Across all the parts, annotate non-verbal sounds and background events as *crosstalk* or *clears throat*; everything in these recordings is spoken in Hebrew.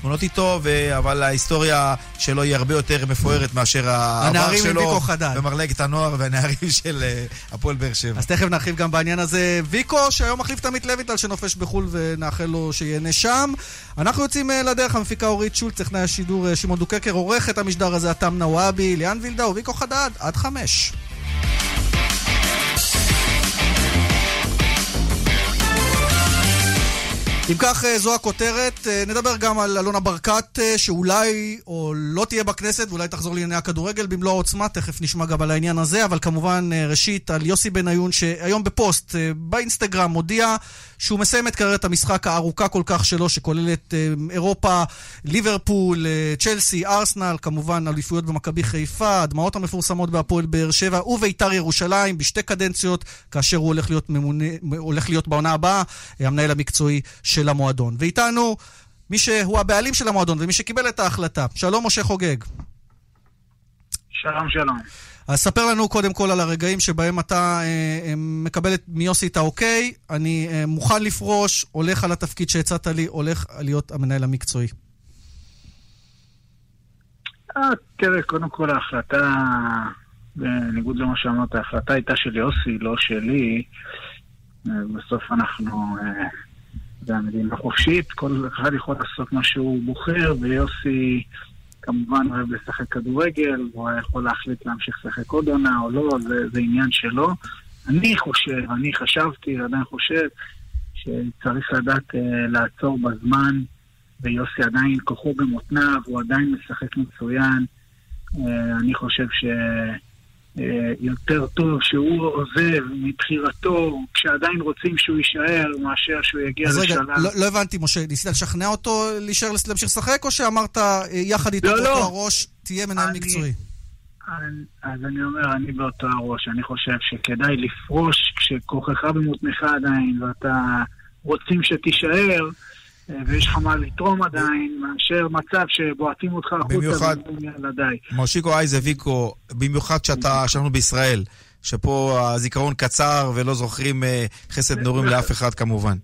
תמונות איתו, ו... אבל ההיסטוריה שלו היא הרבה יותר מפוארת מאשר העבר שלו. במרלגת הנוער והנערים *laughs* של אה, הפועל באר שבע. אז תכף נרחיב גם בעניין הזה. ויקו, שהיום מחליף את עמית לויטל שנופש בחו"ל ונאחל לו שיהנה שם. אנחנו יוצאים אה, לדרך, המפיקה אורית שולץ, טכנאי השידור אה, שמעון דוקקר, עורך את המשדר הזה, עתם נוואבי, ליאן וילדה וויקו חדד, עד חמש. אם כך, אה, זו הכותרת. אה, נדבר גם על אלונה ברקת, אה, שאולי או לא תהיה בכנסת, ואולי תחזור לענייני הכדורגל במלוא העוצמה, תכף נשמע גם על העניין הזה, אבל כמובן, ראשית, על יוסי בניון, שהיום בפוסט, באינסטגרם, מודיע שהוא מסיים את קריירת המשחק הארוכה כל כך שלו, שכוללת אירופה, ליברפול, צ'לסי, ארסנל, כמובן, אליפויות במכבי חיפה, הדמעות המפורסמות בהפועל באר שבע וביתר ירושלים, בשתי קדנציות, כאשר הוא הולך להיות, ממונה, הולך להיות בעונה הבאה, המנהל המקצועי של... של המועדון. ואיתנו מי שהוא הבעלים של המועדון ומי שקיבל את ההחלטה. שלום, משה חוגג. שלום, שלום. אז ספר לנו קודם כל על הרגעים שבהם אתה אה, אה מקבל מיוסי את האוקיי, אני אה, מוכן לפרוש, הולך על התפקיד שהצעת לי, הולך להיות המנהל המקצועי. אה, תראה, קודם כל ההחלטה, בניגוד למה שאמרת, ההחלטה הייתה של יוסי, לא שלי. אה, בסוף אנחנו זה המדינה חופשית, כל אחד יכול לעשות מה שהוא בוחר, ויוסי כמובן אוהב לשחק כדורגל, הוא יכול להחליט להמשיך לשחק עוד עונה או לא, זה, זה עניין שלו. אני חושב, אני חשבתי, עדיין חושב, שצריך לדעת uh, לעצור בזמן, ויוסי עדיין כוחו במותניו, הוא עדיין משחק מצוין. Uh, אני חושב ש... אה, יותר טוב שהוא עוזב מבחירתו, כשעדיין רוצים שהוא יישאר, מאשר שהוא יגיע לשלב. אז רגע, לא, לא הבנתי, משה, ניסית לשכנע אותו להישאר, להמשיך לשחק, או שאמרת אה, יחד איתו לא, באותו לא. הראש, תהיה מנהל אני, מקצועי? אני, אז אני אומר, אני באותו הראש, אני חושב שכדאי לפרוש כשכוחך במותנך עדיין, ואתה רוצים שתישאר. ויש לך מה לתרום עדיין, מאשר מצב שבועטים אותך החוצה ילדיי. מושיקו אייזביקו, במיוחד שאתה, שאנחנו בישראל, שפה הזיכרון קצר ולא זוכרים אה, חסד נורים לאף אחד כמובן.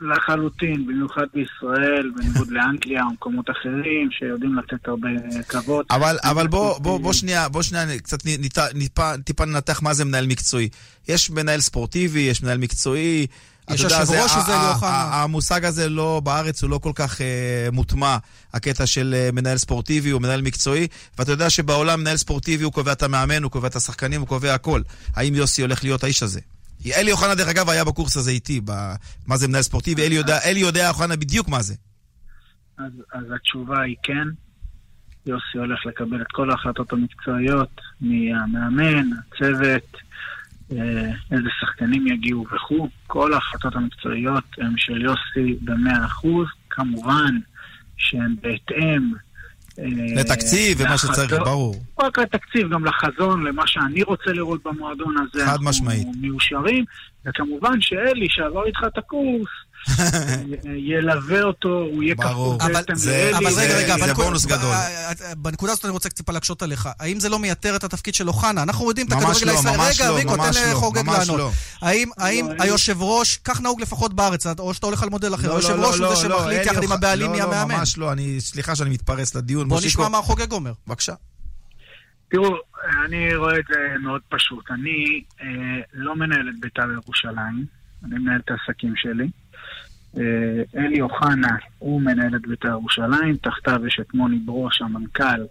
לחלוטין, במיוחד בישראל, בניגוד *laughs* לאנגליה או מקומות אחרים, שיודעים לתת הרבה כבוד. אבל, אבל בוא, בוא, בוא שנייה, בוא שנייה, קצת טיפה ננתח מה זה מנהל מקצועי. יש מנהל ספורטיבי, יש מנהל מקצועי, יש יושב ראש שזה אוחנה. המושג הזה לא, בארץ הוא לא כל כך אה, מוטמע, הקטע של אה, מנהל ספורטיבי או מנהל מקצועי, ואתה יודע שבעולם מנהל ספורטיבי הוא קובע את המאמן, הוא קובע את השחקנים, הוא קובע הכל. האם יוסי הולך להיות האיש הזה? אלי אוחנה, דרך אגב, היה בקורס הזה איתי, מה זה מנהל ספורטיבי, אלי יודע, אלי יודע אוחנה בדיוק מה זה. אז, אז התשובה היא כן. יוסי הולך לקבל את כל ההחלטות המקצועיות מהמאמן, הצוות, איזה שחקנים יגיעו וכו'. כל ההחלטות המקצועיות הן של יוסי במאה אחוז, כמובן שהן בהתאם אה, לתקציב ומה שצריך, ברור. רק לתקציב, גם לחזון, למה שאני רוצה לראות במועדון הזה. חד משמעית. אנחנו מיושרים, וכמובן שאלי, שעבר איתך את הקורס, ילווה אותו, הוא יהיה כפוף בעצם לאלי. אבל רגע, רגע, זה בונוס גדול. בנקודה הזאת אני רוצה טיפה להקשות עליך. האם זה לא מייתר את התפקיד של אוחנה? אנחנו יודעים את הכדורגל הישראלי. רגע, ויקו, תן לחוגג לענות. האם היושב ראש, כך נהוג לפחות בארץ, או שאתה הולך על מודל אחר, היושב ראש הוא זה שמחליט יחד עם הבעלים מי המאמן. לא, ממש לא, סליחה שאני מתפרץ לדיון. בוא נשמע מה חוגג אומר. בבקשה. תראו, אני רואה את זה מאוד פשוט. אני אה, לא מנהל את בית"ר ירושלים, אני מנהל את העסקים שלי. אה, אלי אוחנה, הוא מנהל את בית"ר ירושלים, תחתיו יש את מוני ברוש, המנכ"ל,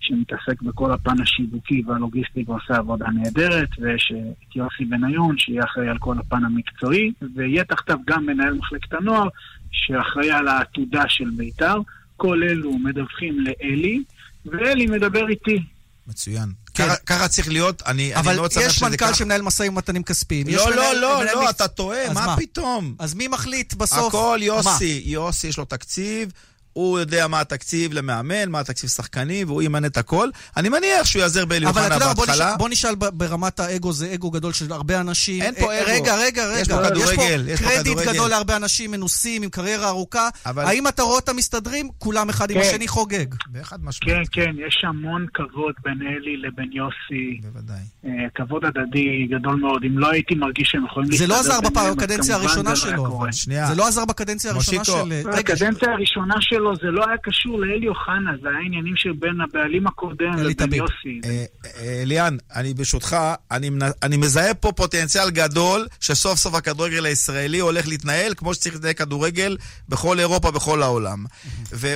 שמתעסק בכל הפן השיווקי והלוגיסטי ועושה עבודה נהדרת, ויש אה, את יוסי בניון, שיהיה אחראי על כל הפן המקצועי, ויהיה תחתיו גם מנהל מחלקת הנוער, שאחראי על העתודה של בית"ר. כל אלו מדווחים לאלי, ואלי מדבר איתי. מצוין. כן. ככה צריך להיות, אני, אני לא צריך שזה ככה. אבל יש מנכ"ל שמנהל משאים ומתנים כספיים. לא, לא, מנהל, לא, מנהל לא, אתה טועה, מה, מה פתאום? אז מי מחליט בסוף? הכל יוסי, מה? יוסי יש לו תקציב, הוא יודע מה התקציב למאמן, מה התקציב שחקנים, והוא ימנה את הכל. אני מניח שהוא יעזר באלי אוחנה בהתחלה. אבל אתה יודע, בוא נשאל ברמת האגו, זה אגו גדול של הרבה אנשים. אין פה אגו. רגע, רגע, רגע. יש פה כדורגל, יש פה קרדיט גדול להרבה אנשים מנוסים, עם קריירה ארוכה. אבל... האם אתה רואה אותם מסתדרים? כולם אחד כן. עם השני חוגג. באחד משמעות. כן, כן, יש המון כבוד בין אלי לבין יוסי. בוודאי. אה, כבוד הדדי גדול מאוד. אם לא הייתי מרגיש שהם יכולים להסתדר ביניהם, זה לא עזר בקדנציה הראשונה שלו. זה לא עזר בקדנציה הראשונה של... הקדנציה הראשונה שלו שלו, זה לא היה קשור לאלי אוחנה, זה היה עניינים שבין הבעלים הקודם לבין יוסי. אה, אה, ליאן, אני ברשותך, אני, אני מזהה פה פוטנציאל גדול שסוף סוף הכדורגל הישראלי הולך להתנהל כמו שצריך להתנהל כדורגל בכל אירופה, בכל העולם.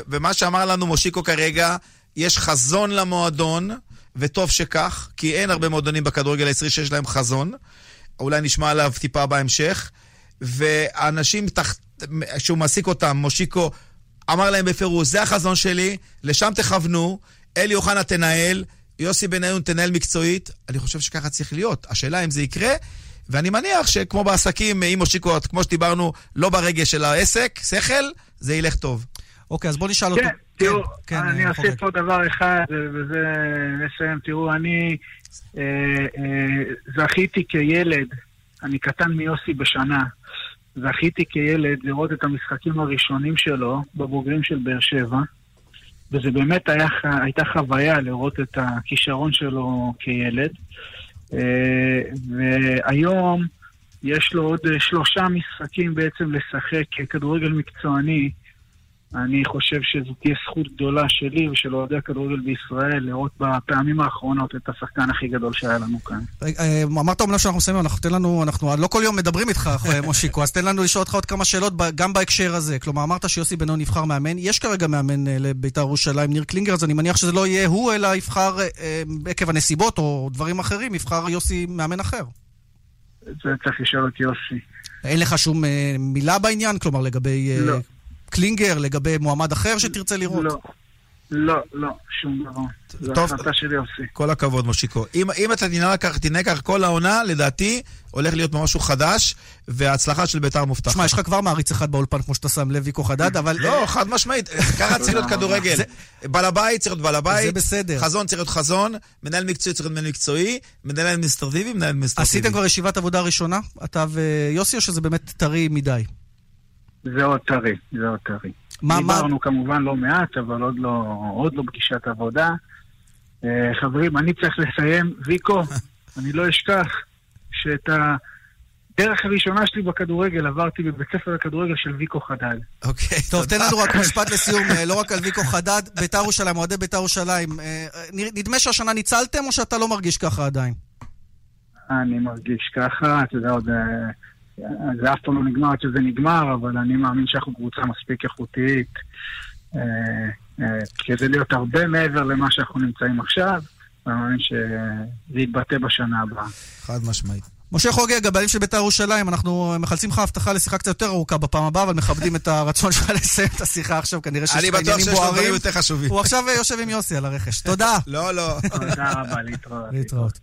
ומה שאמר לנו מושיקו כרגע, יש חזון למועדון, וטוב שכך, כי אין הרבה מועדונים בכדורגל הישראלי שיש להם חזון. אולי נשמע עליו טיפה בהמשך. ואנשים תחת... שהוא מעסיק אותם, מושיקו, אמר להם בפירוש, זה החזון שלי, לשם תכוונו, אלי אוחנה תנהל, יוסי בניון תנהל מקצועית. אני חושב שככה צריך להיות. השאלה אם זה יקרה, ואני מניח שכמו בעסקים, עם מושיקו, כמו שדיברנו, לא ברגש של העסק, שכל, זה ילך טוב. אוקיי, אז בוא נשאל כן, אותו. תראו, כן, אני אה, אוסיף פה דבר אחד, ובזה נסיים. תראו, אני אה, אה, זכיתי כילד, אני קטן מיוסי בשנה, זכיתי כילד לראות את המשחקים הראשונים שלו בבוגרים של באר שבע, וזה באמת היה, הייתה חוויה לראות את הכישרון שלו כילד. אה, והיום יש לו עוד שלושה משחקים בעצם לשחק כדורגל מקצועני. אני חושב שזו תהיה זכות גדולה שלי ושל אוהדי הכדורגל בישראל לראות בפעמים האחרונות את השחקן הכי גדול שהיה לנו כאן. אה, אמרת אומנם שאנחנו מסיימים, אנחנו תן לנו, אנחנו לא כל יום מדברים איתך, *laughs* מושיקו, אז תן לנו לשאול אותך עוד כמה שאלות גם בהקשר הזה. כלומר, אמרת שיוסי בנו נבחר מאמן, יש כרגע מאמן אה, לבית"ר ירושלים, ניר קלינגר, אז אני מניח שזה לא יהיה הוא, אלא יבחר אה, עקב הנסיבות או דברים אחרים, יבחר יוסי מאמן אחר. זה צריך לשאול את יוסי. אין לך שום מילה בעניין? כלומר, לגבי... לא. קלינגר, לגבי מועמד אחר שתרצה לראות? לא. לא, לא, שום דבר. זו החלטה של יוסי. כל הכבוד, מושיקו. אם, אם אתה תנהג ככה כל העונה, לדעתי, הולך להיות משהו חדש, וההצלחה של בית"ר מובטחת. שמע, יש לך כבר מעריץ אחד באולפן, כמו שאתה שם לב, ויקו חדד, אבל... לא, חד משמעית, ככה *laughs* צריך להיות כדורגל. בעל הבית צריך להיות בעל הבית. זה בסדר. חזון צריך להיות חזון, מנהל מקצועי צריך להיות מנהל מקצועי, מנהל אדמיניסטרטיבי, מנהל אדמיניסטרטיבי. עשיתם כבר ישיבת עבודה ראשונה, אתה ויוסי, או שזה באמת טרי מדי? זה עוד טרי, זה עוד טרי. מה, דיברנו מה... כמובן לא מעט, אבל עוד לא, עוד לא פגישת עבודה. אה, חברים, אני צריך לסיים. ויקו, *laughs* אני לא אשכח שאת הדרך הראשונה שלי בכדורגל עברתי בבית ספר הכדורגל של ויקו חדד. אוקיי. טוב, תן לנו רק *laughs* משפט לסיום, אה, לא רק על ויקו חדד, בית"ר ירושלים, אוהדי בית"ר ירושלים. אה, נדמה שהשנה ניצלתם או שאתה לא מרגיש ככה עדיין? אני מרגיש ככה, אתה יודע, עוד... זה אף פעם לא נגמר עד שזה נגמר, אבל אני מאמין שאנחנו קבוצה מספיק איכותית אה, אה, כדי להיות הרבה מעבר למה שאנחנו נמצאים עכשיו, ואני מאמין שזה יתבטא בשנה הבאה. חד משמעית. משה חוגג, הבעלים של בית"ר ירושלים, אנחנו מחלצים לך הבטחה לשיחה קצת יותר ארוכה בפעם הבאה, אבל מכבדים את הרצון שלך לסיים את השיחה עכשיו, כנראה שיש עניינים בוערים. אני בטוח שיש לו דברים יותר חשובים. הוא עכשיו יושב עם יוסי על הרכש. תודה. לא, לא. תודה רבה, להתראות. להתראות.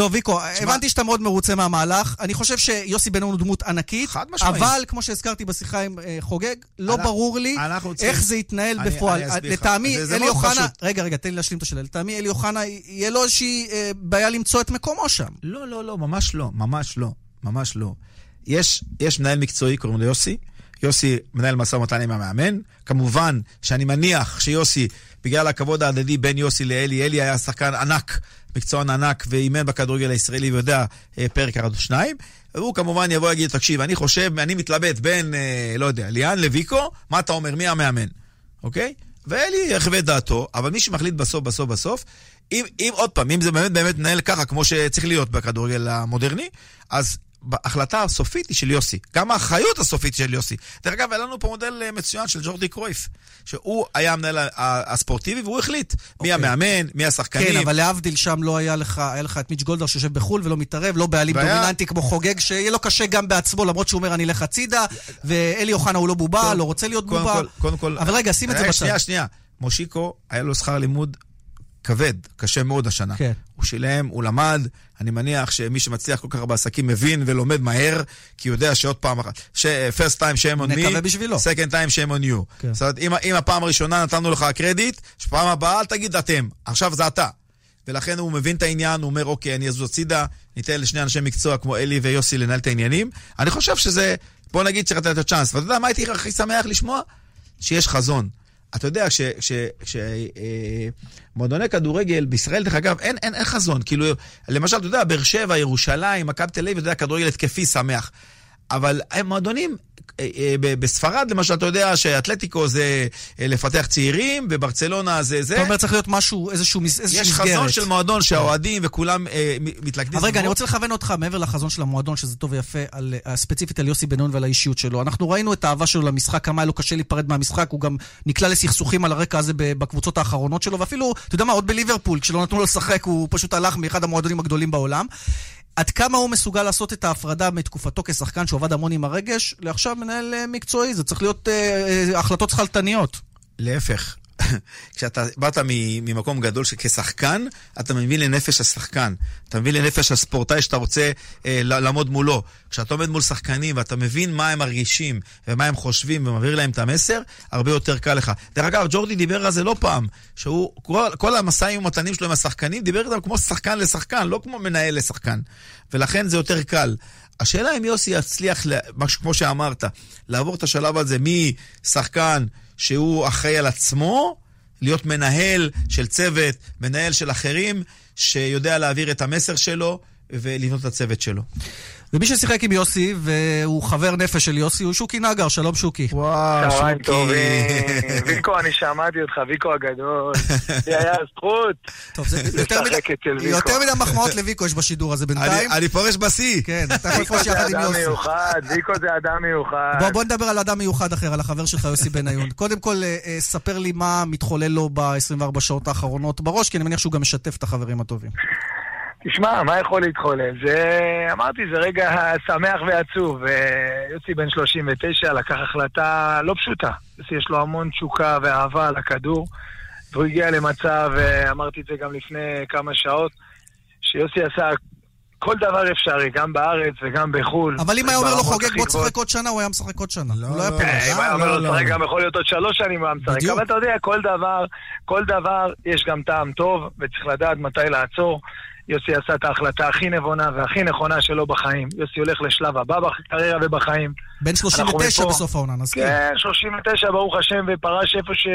טוב, ויקו, הבנתי שאתה מאוד מרוצה מהמהלך. אני חושב שיוסי בן הוא דמות ענקית, אבל כמו שהזכרתי בשיחה עם אה, חוגג, לא ברור לי איך זה יתנהל בפועל. לטעמי, אלי אוחנה... רגע, רגע, תן לי להשלים את השאלה. לטעמי, אלי אוחנה, יהיה לו איזושהי אה, בעיה למצוא את מקומו שם. לא, לא, לא, ממש לא. ממש לא. ממש לא. יש, יש מנהל מקצועי, קוראים לו יוסי. יוסי מנהל משא ומתן עם המאמן. כמובן שאני מניח שיוסי, בגלל הכבוד ההדדי בין יוסי לאלי, אלי היה שחקן ענק מקצוען ענק ואימן בכדורגל הישראלי ויודע אה, פרק אחד או שניים. והוא כמובן יבוא ויגיד, תקשיב, אני חושב, אני מתלבט בין, אה, לא יודע, ליאן לוויקו, מה אתה אומר, מי המאמן, אוקיי? ואלי יחווה את דעתו, אבל מי שמחליט בסוף, בסוף, בסוף, אם, אם עוד פעם, אם זה באמת באמת מנהל ככה, כמו שצריך להיות בכדורגל המודרני, אז ההחלטה הסופית היא של יוסי. גם האחריות הסופית של יוסי. דרך אגב, היה לנו פה מודל אה, מצוין של ג'ורדי קרויף, שהוא היה המנהל הספורטיבי והוא החליט מי okay. אוקיי. המאמן, מי השחקנים. כן, אבל להבדיל שם לא היה לך, היה לך את מיץ' גולדר שיושב בחו"ל ולא מתערב, לא בעלים והיה... דומיננטי כמו חוגג, שיהיה לו קשה גם בעצמו, למרות שהוא אומר אני אלך הצידה, ואלי אוחנה הוא לא בובה, כל, לא רוצה להיות קודם בובה. כל, קודם כל, אבל רגע, שים את זה בצד. שנייה, שנייה. מושיקו, היה לו שכר לימוד כבד, קשה מאוד השנה. כן. הוא שילם, הוא למד, אני מניח שמי שמצליח כל כך הרבה עסקים מבין ולומד מהר, כי הוא יודע שעוד פעם אחת, first time shame on me, נקווה בשבילו. second time shame on you. כן. זאת אומרת, אם, אם הפעם הראשונה נתנו לך קרדיט, שפעם הבאה אל תגיד אתם, עכשיו זה אתה. ולכן הוא מבין את העניין, הוא אומר, אוקיי, אני אזוז הצידה, ניתן לשני אנשי מקצוע כמו אלי ויוסי לנהל את העניינים. אני חושב שזה, בוא נגיד צריך לתת את הצ'אנס. ואתה יודע מה הייתי הכי שמח לשמוע? שיש חזון. אתה יודע, כשמועדוני אה, כדורגל בישראל, דרך אגב, אין, אין, אין חזון. כאילו, למשל, אתה יודע, באר שבע, ירושלים, מכבי תל אביב, אתה יודע, כדורגל התקפי שמח. אבל הם מועדונים אה, אה, בספרד, למשל, אתה יודע שאתלטיקו זה אה, לפתח צעירים, וברצלונה זה זה. זאת אומרת, צריך להיות משהו, איזשהו מסגרת. יש חזון של מועדון שהאוהדים וכולם מתלכדים. אבל רגע, אני רוצה לכוון אותך מעבר לחזון של המועדון, שזה טוב ויפה, ספציפית על יוסי בן-נון ועל האישיות שלו. אנחנו ראינו את האהבה שלו למשחק, כמה היה לו קשה להיפרד מהמשחק, הוא גם נקלע לסכסוכים על הרקע הזה בקבוצות האחרונות שלו, ואפילו, אתה יודע מה, עוד בליברפול, כשלא נתנו לו לשחק, הוא פשוט הלך מאחד המועדונים הגדולים בעולם. עד כמה הוא מסוגל לעשות את ההפרדה מתקופתו כשחקן שעובד המון עם הרגש, לעכשיו מנהל אה, מקצועי, זה צריך להיות אה, אה, החלטות שכלתניות. להפך, *laughs* כשאתה באת ממקום גדול שכשחקן, אתה מבין לנפש השחקן. אתה מבין לנפש הספורטאי שאתה רוצה אה, לעמוד מולו. כשאתה עומד מול שחקנים ואתה מבין מה הם מרגישים ומה הם חושבים ומעביר להם את המסר, הרבה יותר קל לך. דרך אגב, ג'ורדי דיבר על זה לא פעם, שהוא, כל, כל המשאים ומתנים שלו עם השחקנים, דיבר איתם כמו שחקן לשחקן, לא כמו מנהל לשחקן. ולכן זה יותר קל. השאלה אם יוסי יצליח, כמו שאמרת, לעבור את השלב הזה משחקן שהוא אחראי על עצמו, להיות מנהל של צוות, מנהל של אחרים, שיודע להעביר את המסר שלו ולבנות את הצוות שלו. ומי ששיחק עם יוסי, והוא חבר נפש של יוסי, הוא שוקי נגר, שלום שוקי. וואו, שוקי. טובים. ויקו, אני שמעתי אותך, ויקו הגדול. *laughs* זה היה זכות. טוב, זה יותר מדי מחמאות לוויקו יש בשידור הזה בינתיים. אני פורש בשיא. כן, אתה יכול לפרוש יחד עם יוסי. מיוחד, ויקו זה אדם מיוחד. בוא נדבר על אדם מיוחד אחר, על החבר שלך יוסי בניון. *laughs* קודם כל, אה, אה, ספר לי מה מתחולל לו ב-24 שעות האחרונות בראש, כי אני מניח שהוא גם משתף את החברים הטובים. תשמע, מה יכול להתחולל? זה, אמרתי, זה רגע שמח ועצוב. יוסי בן 39 לקח החלטה לא פשוטה. יוסי יש לו המון תשוקה ואהבה לכדור, והוא הגיע למצב, אמרתי את זה גם לפני כמה שעות, שיוסי עשה כל דבר אפשרי, גם בארץ וגם בחו"ל. אבל אם היה אומר לו חוגג בוא תשחק עוד שנה, הוא היה משחק עוד שנה. לא, לא, לא. אם היה אומר לו לשחק גם יכול להיות עוד שלוש שנים הוא היה משחק. אבל אתה יודע, כל דבר, כל דבר יש גם טעם טוב, וצריך לדעת מתי לעצור. יוסי עשה את ההחלטה הכי נבונה והכי נכונה שלו בחיים. יוסי הולך לשלב הבא בקריירה ובחיים. בן 39 בסוף העונה, נזכיר. כן, 39, ברוך השם, ופרש איפה ש...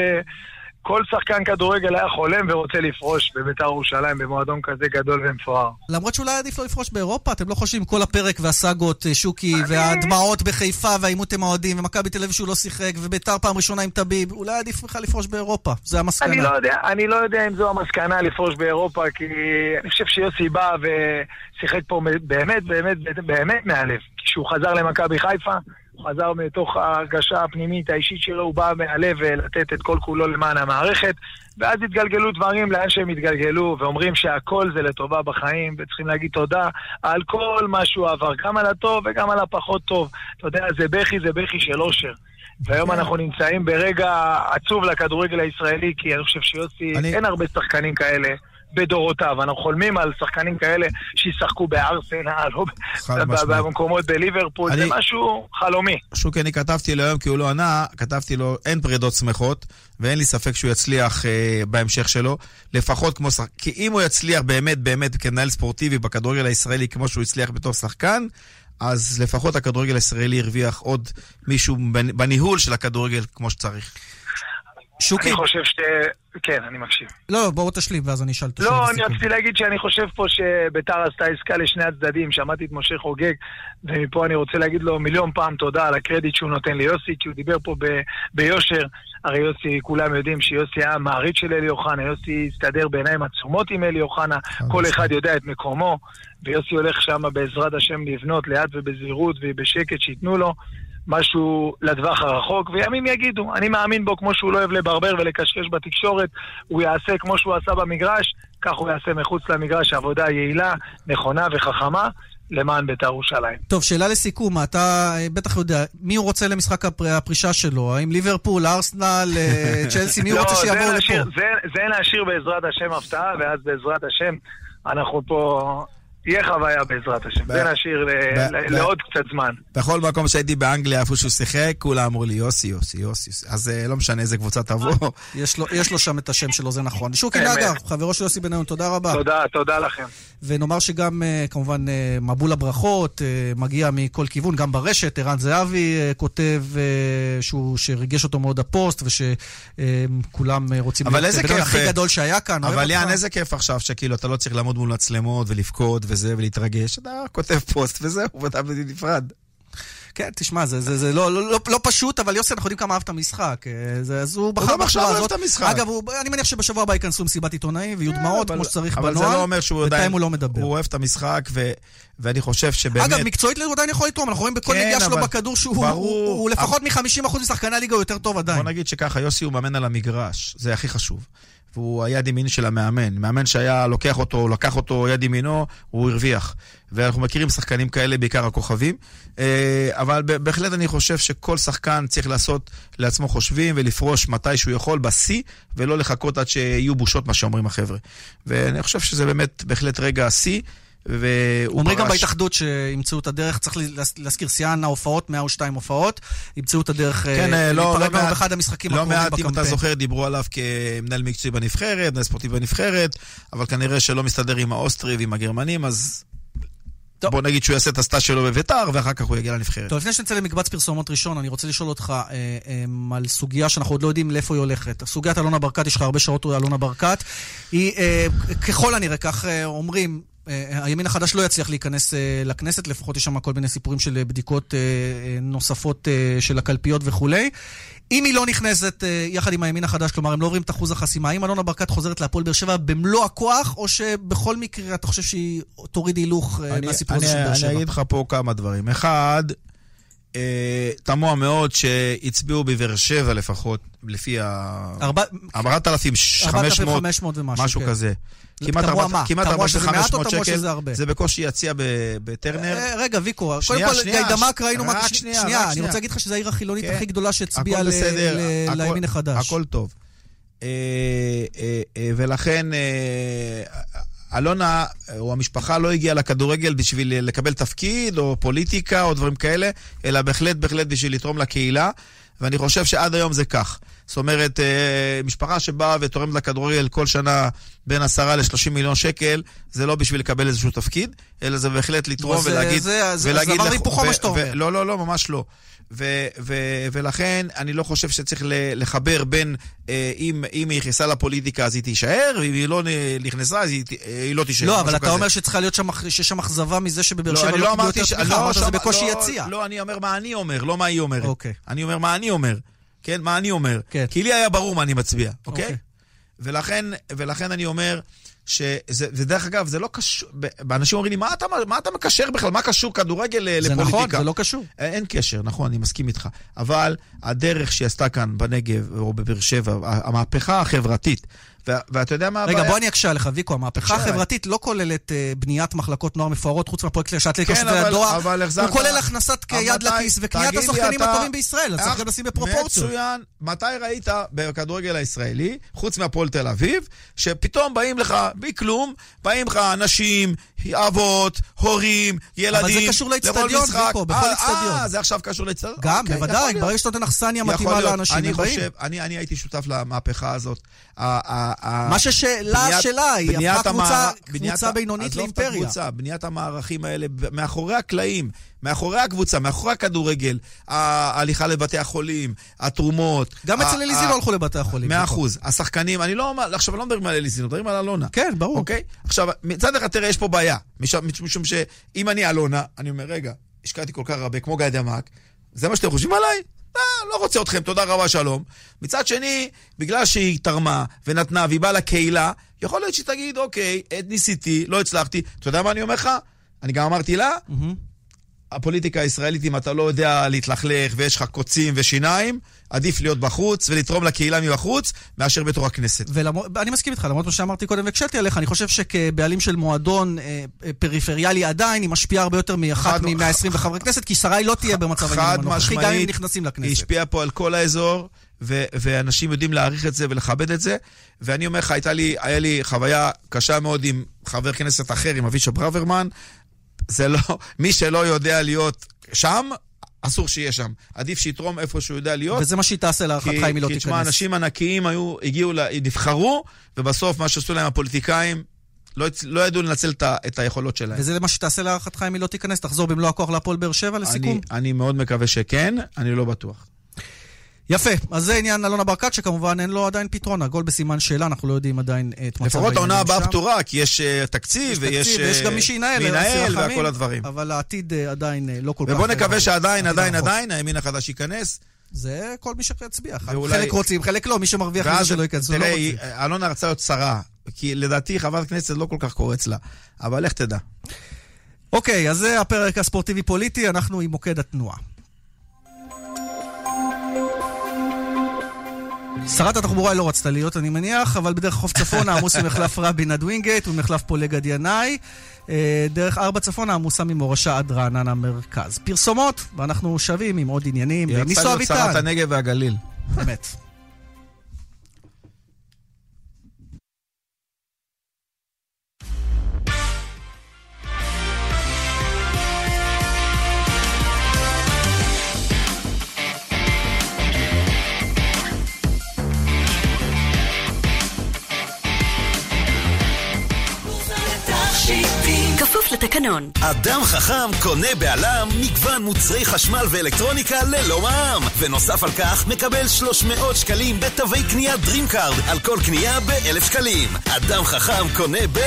כל שחקן כדורגל היה חולם ורוצה לפרוש בביתר ירושלים במועדון כזה גדול ומפואר. למרות שאולי עדיף לא לפרוש באירופה, אתם לא חושבים כל הפרק והסאגות, אה, שוקי, והדמעות בחיפה והעימות עם האוהדים, ומכבי תל אביב שהוא לא שיחק, וביתר פעם ראשונה עם טביב, אולי עדיף בכלל לפרוש באירופה, זה המסקנה. אני לא, יודע, אני לא יודע אם זו המסקנה לפרוש באירופה, כי אני חושב שיוסי בא ושיחק פה באמת, באמת, באמת מהלב. כשהוא חזר למכבי חיפה, הוא חזר מתוך ההרגשה הפנימית האישית שלו, הוא בא מהלב לתת את כל כולו למען המערכת, ואז התגלגלו דברים לאן שהם התגלגלו, ואומרים שהכל זה לטובה בחיים, וצריכים להגיד תודה על כל מה שהוא עבר, גם על הטוב וגם על הפחות טוב. אתה יודע, זה בכי, זה בכי של אושר. והיום כן. אנחנו נמצאים ברגע עצוב לכדורגל הישראלי, כי אני חושב שיוסי, אני... אין הרבה שחקנים כאלה. בדורותיו. אנחנו חולמים על שחקנים כאלה שישחקו בארסנל *laughs* או במקומות בליברפול, אני... זה משהו חלומי. שוקי, אני כתבתי לו היום כי הוא לא ענה, כתבתי לו, אין פרידות שמחות, ואין לי ספק שהוא יצליח אה, בהמשך שלו, לפחות כמו שחקן, כי אם הוא יצליח באמת באמת כמנהל ספורטיבי בכדורגל הישראלי כמו שהוא הצליח בתור שחקן, אז לפחות הכדורגל הישראלי הרוויח עוד מישהו בניהול של הכדורגל כמו שצריך. שוקי. אני חושב ש... כן, אני מקשיב. לא, בואו תשלים, ואז אני אשאל את השאלה לא, אני רציתי להגיד שאני חושב פה שביתר עשתה עסקה לשני הצדדים. שמעתי את משה חוגג, ומפה אני רוצה להגיד לו מיליון פעם תודה על הקרדיט שהוא נותן ליוסי, כי הוא דיבר פה ב- ביושר. הרי יוסי, כולם יודעים שיוסי היה מעריץ של אלי אוחנה, יוסי הסתדר בעיניים עצומות עם אלי אוחנה, כל אחד יודע את מקומו, ויוסי הולך שם בעזרת השם לבנות לאט ובזהירות ובשקט שייתנו לו. משהו לטווח הרחוק, וימים יגידו. אני מאמין בו כמו שהוא לא אוהב לברבר ולקשקש בתקשורת, הוא יעשה כמו שהוא עשה במגרש, כך הוא יעשה מחוץ למגרש עבודה יעילה, נכונה וחכמה. למען בית"ר ירושלים. טוב, שאלה לסיכום, אתה אה, בטח יודע, מי הוא רוצה למשחק הפרישה שלו? האם ליברפול, ארסנל, אה, *laughs* צ'לסי, מי הוא רוצה שיבואו לפה? זה, זה נשאיר בעזרת השם הפתעה, ואז בעזרת השם אנחנו פה תהיה חוויה בעזרת השם. זה נשאיר לעוד קצת זמן. בכל מקום שהייתי באנגליה, איפה שהוא שיחק, כולם אמרו לי יוסי, יוסי, יוסי. אז אה, לא משנה איזה קבוצה תבוא. יש לו שם את השם שלו, זה נכון. שוקי נגר, חברו של יוסי בניון, תודה רבה. תודה, תודה לכם. ונאמר שגם, אה, כמובן, אה, מבול הברכות מגיע מכל כיוון, גם ברשת. ערן זהבי כותב שהוא, שריגש אותו מאוד הפוסט, ושכולם רוצים להיות בן הכי גדול שהיה כאן. אבל יאן, איזה כיף עכשיו, שכאילו אתה לא צריך לעמוד מול מצלמות ולבכות. וזה, ולהתרגש, אתה כותב פוסט וזהו, *laughs* ואתה נפרד. כן, תשמע, זה, זה, זה לא, לא, לא, לא פשוט, אבל יוסי, אנחנו יודעים כמה אהב את המשחק. אה, זה, אז הוא בחר גם עכשיו בצורה אוהב הזאת. את המשחק. אגב, הוא, אני מניח שבשבוע הבא ייכנסו מסיבת עיתונאים ויהיו כן, דמעות, אבל- כמו שצריך אבל בנוהל. זה לא אומר שהוא בינתיים עדיין... הוא לא מדבר. הוא אוהב את המשחק, ו- ואני חושב שבאמת... אגב, מקצועית הוא עדיין יכול לתרום, אנחנו רואים בכל כן, נגיעה שלו אבל- בכדור שהוא ברור. הוא, הוא לפחות מ-50% משחקני הליגה הוא יותר טוב עדיין. בוא נגיד שככה, יוסי הוא מאמן על המגרש, זה הכי חשוב. והוא היד ימין של המאמן. מאמן שהיה לוקח אותו, לקח אותו יד ימינו, הוא הרוויח. ואנחנו מכירים שחקנים כאלה, בעיקר הכוכבים. אה, אבל בהחלט אני חושב שכל שחקן צריך לעשות לעצמו חושבים ולפרוש מתי שהוא יכול, בשיא, ולא לחכות עד שיהיו בושות, מה שאומרים החבר'ה. ואני חושב שזה באמת בהחלט רגע השיא. והוא אומרים גם. בהתאחדות שימצאו את הדרך, צריך להז- להזכיר, שיאן ההופעות, 102 הופעות, ימצאו את הדרך כן, אה, אה, לא, להיפרד לא מעט, באחד המשחקים לא הקרובים מעט, אם אתה בקמפיין. זוכר, דיברו עליו כמנהל מקצועי בנבחרת, מנהל ספורטיבי בנבחרת, אבל כנראה שלא מסתדר עם האוסטרי ועם הגרמנים, אז טוב. בוא נגיד שהוא יעשה את הסטאז' שלו בביתר, ואחר כך הוא יגיע לנבחרת. טוב, לפני שנצא למקבץ פרסומות ראשון, אני רוצה לשאול אותך אה, אה, על סוגיה שאנחנו עוד לא יודעים לאיפה היא הולכת. סוגיית אלונה ברקת, יש לך הרבה שעות על אלונה ברקת. היא, אה, ככל הנראה, כך אה, אומרים, אה, הימין החדש לא יצליח להיכנס אה, לכנסת, לפחות יש שם כל מיני סיפורים של אה, בדיקות אה, אה, נוספות אה, של הקלפיות וכולי. אם היא לא נכנסת אה, יחד עם הימין החדש, כלומר, הם לא עוברים את אחוז החסימה, האם אלונה ברקת חוזרת להפועל באר שבע במלוא הכוח, או שבכל מקרה אתה חושב שהיא תוריד הילוך אה, אני- מהסיפור הזה של באר שבע? אני אגיד לך פה כמה דברים. אחד, אה, תמוה מאוד שהצביעו בבאר שבע לפחות, לפי ה... ארבע- 4,500, 4,500 ומשהו, משהו כן. כזה. כמעט מה? כמעט תמוה שזה מעט או 4,500 תמוה שקל? זה בקושי יציע בטרנר. אה, רגע, ויקו, קודם כל, גיידמק ראינו מה... שנייה, אני. רוצה להגיד לך שזו העיר החילונית כן. הכי גדולה שהצביעה לימין החדש. הכל טוב. אה, אה, ולכן אלונה או המשפחה לא הגיעה לכדורגל בשביל לקבל תפקיד או פוליטיקה או דברים כאלה, אלא בהחלט בהחלט בשביל לתרום לקהילה, ואני חושב שעד היום זה כך. זאת אומרת, אה, משפחה שבאה ותורמת לכדורגל כל שנה בין 10 ל-30 מיליון שקל, זה לא בשביל לקבל איזשהו תפקיד, אלא זה בהחלט לתרום זה- ולהגיד... זה- זה- ולהגיד זה דבר לכ- והיפוכו ו- מה שאתה אומר. לא, לא, לא, ממש לא. ו- ו- ולכן אני לא חושב שצריך לחבר בין אה, אם, אם היא נכנסה לפוליטיקה אז היא תישאר, ואם היא לא נכנסה אז היא, אה, היא לא תישאר. לא, אבל אתה כזה. אומר שצריכה להיות שם, שיש שם אכזבה מזה שבבאר לא, שבע לא לא קיבלו יותר. תמיכה, לא, אמרת זה שם- בקושי לא, יציע. לא, אני אומר מה אני אומר, לא מה היא אומרת. אוקיי. אני אומר מה אני אומר. כן, מה אני אומר. כן. כי לי היה ברור מה אני מצביע, אוקיי? אוקיי. ולכן, ולכן אני אומר שזה, ודרך אגב, זה לא קשור, אנשים אומרים לי, מה אתה, מה אתה מקשר בכלל? מה קשור כדורגל ל- זה לפוליטיקה? נכון, זה לא קשור. אין קשר, נכון, אני מסכים איתך. אבל הדרך שהיא עשתה כאן בנגב או בבאר שבע, המהפכה החברתית, ואתה יודע מה הבעיה? רגע, בוא אני אקשה עליך, ויקו. המהפכה. החברתית לא כוללת אה, בניית מחלקות נוער מפוארות, חוץ מהפרויקט לשעת ליקוס כן, אבל-. אבל החזרת- הוא כולל הכנסת אבל יד לכיס וקניית השחקנים הטובים בישראל. אז צריך גם לשים בפרופורציות. מצוין. מתי ראית בכדורגל הישראלי, חוץ מהפועל תל אביב, שפתאום באים לך, בלי כלום, באים לך אנשים, אבות, הורים, ילדים. זה קשור לאצטדיון. ויקו, בכל אה, אצטדיון. אה, זה עכשיו קשור לאצטדיון? גם, אוקיי, בוודאי. ברגע שאתה נותן אכסניה מתאימה. לאנשים, הם באים. אני הייתי שותף למהפכה הזאת. מה ששלה בניית- שלה, היא הפכה קבוצה- קבוצה בינונית עזוב את לאימפריה. הקבוצה, בניית המערכים האלה, מאחורי הקלעים, מאחורי הקבוצה, מאחורי הכדורגל, ההליכה לבתי החולים, התרומות. גם אצל אליזי ה- לא הלכו לבתי החולים. מאה ויקו. אחוז. השחקנים, אני לא אומר, עכשיו אני לא מדברים על אליזינו, מדברים על אלונה. כן, ברור. אוקיי? עכשיו, מצד אחד, תראה, יש פה בעיה. משום, משום שאם אני אלונה, אני אומר, רגע, השקעתי כל כך הרבה, כמו גיא דמק, זה מה שאתם חושבים עליי? אה, לא רוצה אתכם, תודה רבה, שלום. מצד שני, בגלל שהיא תרמה ונתנה והיא באה לקהילה, יכול להיות שהיא תגיד, אוקיי, ניסיתי, לא הצלחתי. אתה יודע מה אני אומר לך? אני גם אמרתי לה, מהמם. הפוליטיקה הישראלית, אם אתה לא יודע להתלכלך ויש לך קוצים ושיניים, עדיף להיות בחוץ ולתרום לקהילה מבחוץ, מאשר בתור הכנסת. ולמרות, אני מסכים איתך, למרות מה שאמרתי קודם והקשיתי עליך, אני חושב שכבעלים של מועדון אה, אה, פריפריאלי עדיין, היא משפיעה הרבה יותר מאחת חד- מ-120 חברי כנסת, כי שרי לא תהיה במצב העניינים הנוכחי, גם אם נכנסים היא לכנסת. השפיעה פה על כל האזור, ו- ואנשים יודעים להעריך את זה ולכבד את זה. ואני אומר לך, הייתה לי, היה לי חוויה קשה מאוד עם חבר כנסת אחר, עם אבישע ברוורמן. זה לא, מי שלא יודע להיות שם, אסור שיהיה שם. עדיף שיתרום איפה שהוא יודע להיות. וזה מה שהיא תעשה להערכתך אם היא לא כי תשמע, תיכנס. אנשים ענקיים היו, הגיעו, ל- נבחרו, ובסוף מה שעשו להם הפוליטיקאים, לא, לא ידעו לנצל את, ה- את היכולות שלהם. וזה מה שתעשה להערכתך אם היא לא תיכנס? תחזור במלוא הכוח להפועל באר שבע לסיכום? אני, אני מאוד מקווה שכן, אני לא בטוח. יפה, אז זה עניין אלונה ברקת, שכמובן אין לו עדיין פתרון. הגול בסימן שאלה, אנחנו לא יודעים עדיין את מצב לפחות העונה הבאה. פתורה, כי יש אה, תקציב, יש ויש... תקציב, ויש אה, גם מי שינהל, מי אסיר ינהל רחמים, וכל הדברים. אבל העתיד אה, עדיין אה, לא כל כך... ובוא אה, נקווה שעדיין, עדיין. עדיין, הימין החדש ייכנס. זה כל מי שיצביע. ואולי- חלק רוצים, חלק לא, מי שמרוויח מזה שלא ייכנסו, לא תראה, רוצים. היא- אלונה רצה להיות שרה, כי לדעתי חברת כנסת לא כל כך קורץ לה. אבל לך תדע. אוקיי, אז זה הפרק הספורטיבי-פוליטי, אנחנו עם מוקד התנועה. שרת התחבורה לא רצתה להיות, אני מניח, אבל בדרך חוף צפון העמוס ממחלף רבין עד ווינגייט וממחלף פולג עד ינאי. אה, דרך ארבע צפון העמוסה ממורשה עד רעננה מרכז. פרסומות, ואנחנו שבים עם עוד עניינים. היא רצתה להיות שרת הנגב והגליל. באמת. לתקנון. אדם חכם קונה בעלם מגוון מוצרי חשמל ואלקטרוניקה ללא מע"מ. ונוסף על כך, מקבל 300 שקלים בתווי קנייה DreamCard על כל קנייה ב-1,000 שקלים. אדם חכם קונה ב...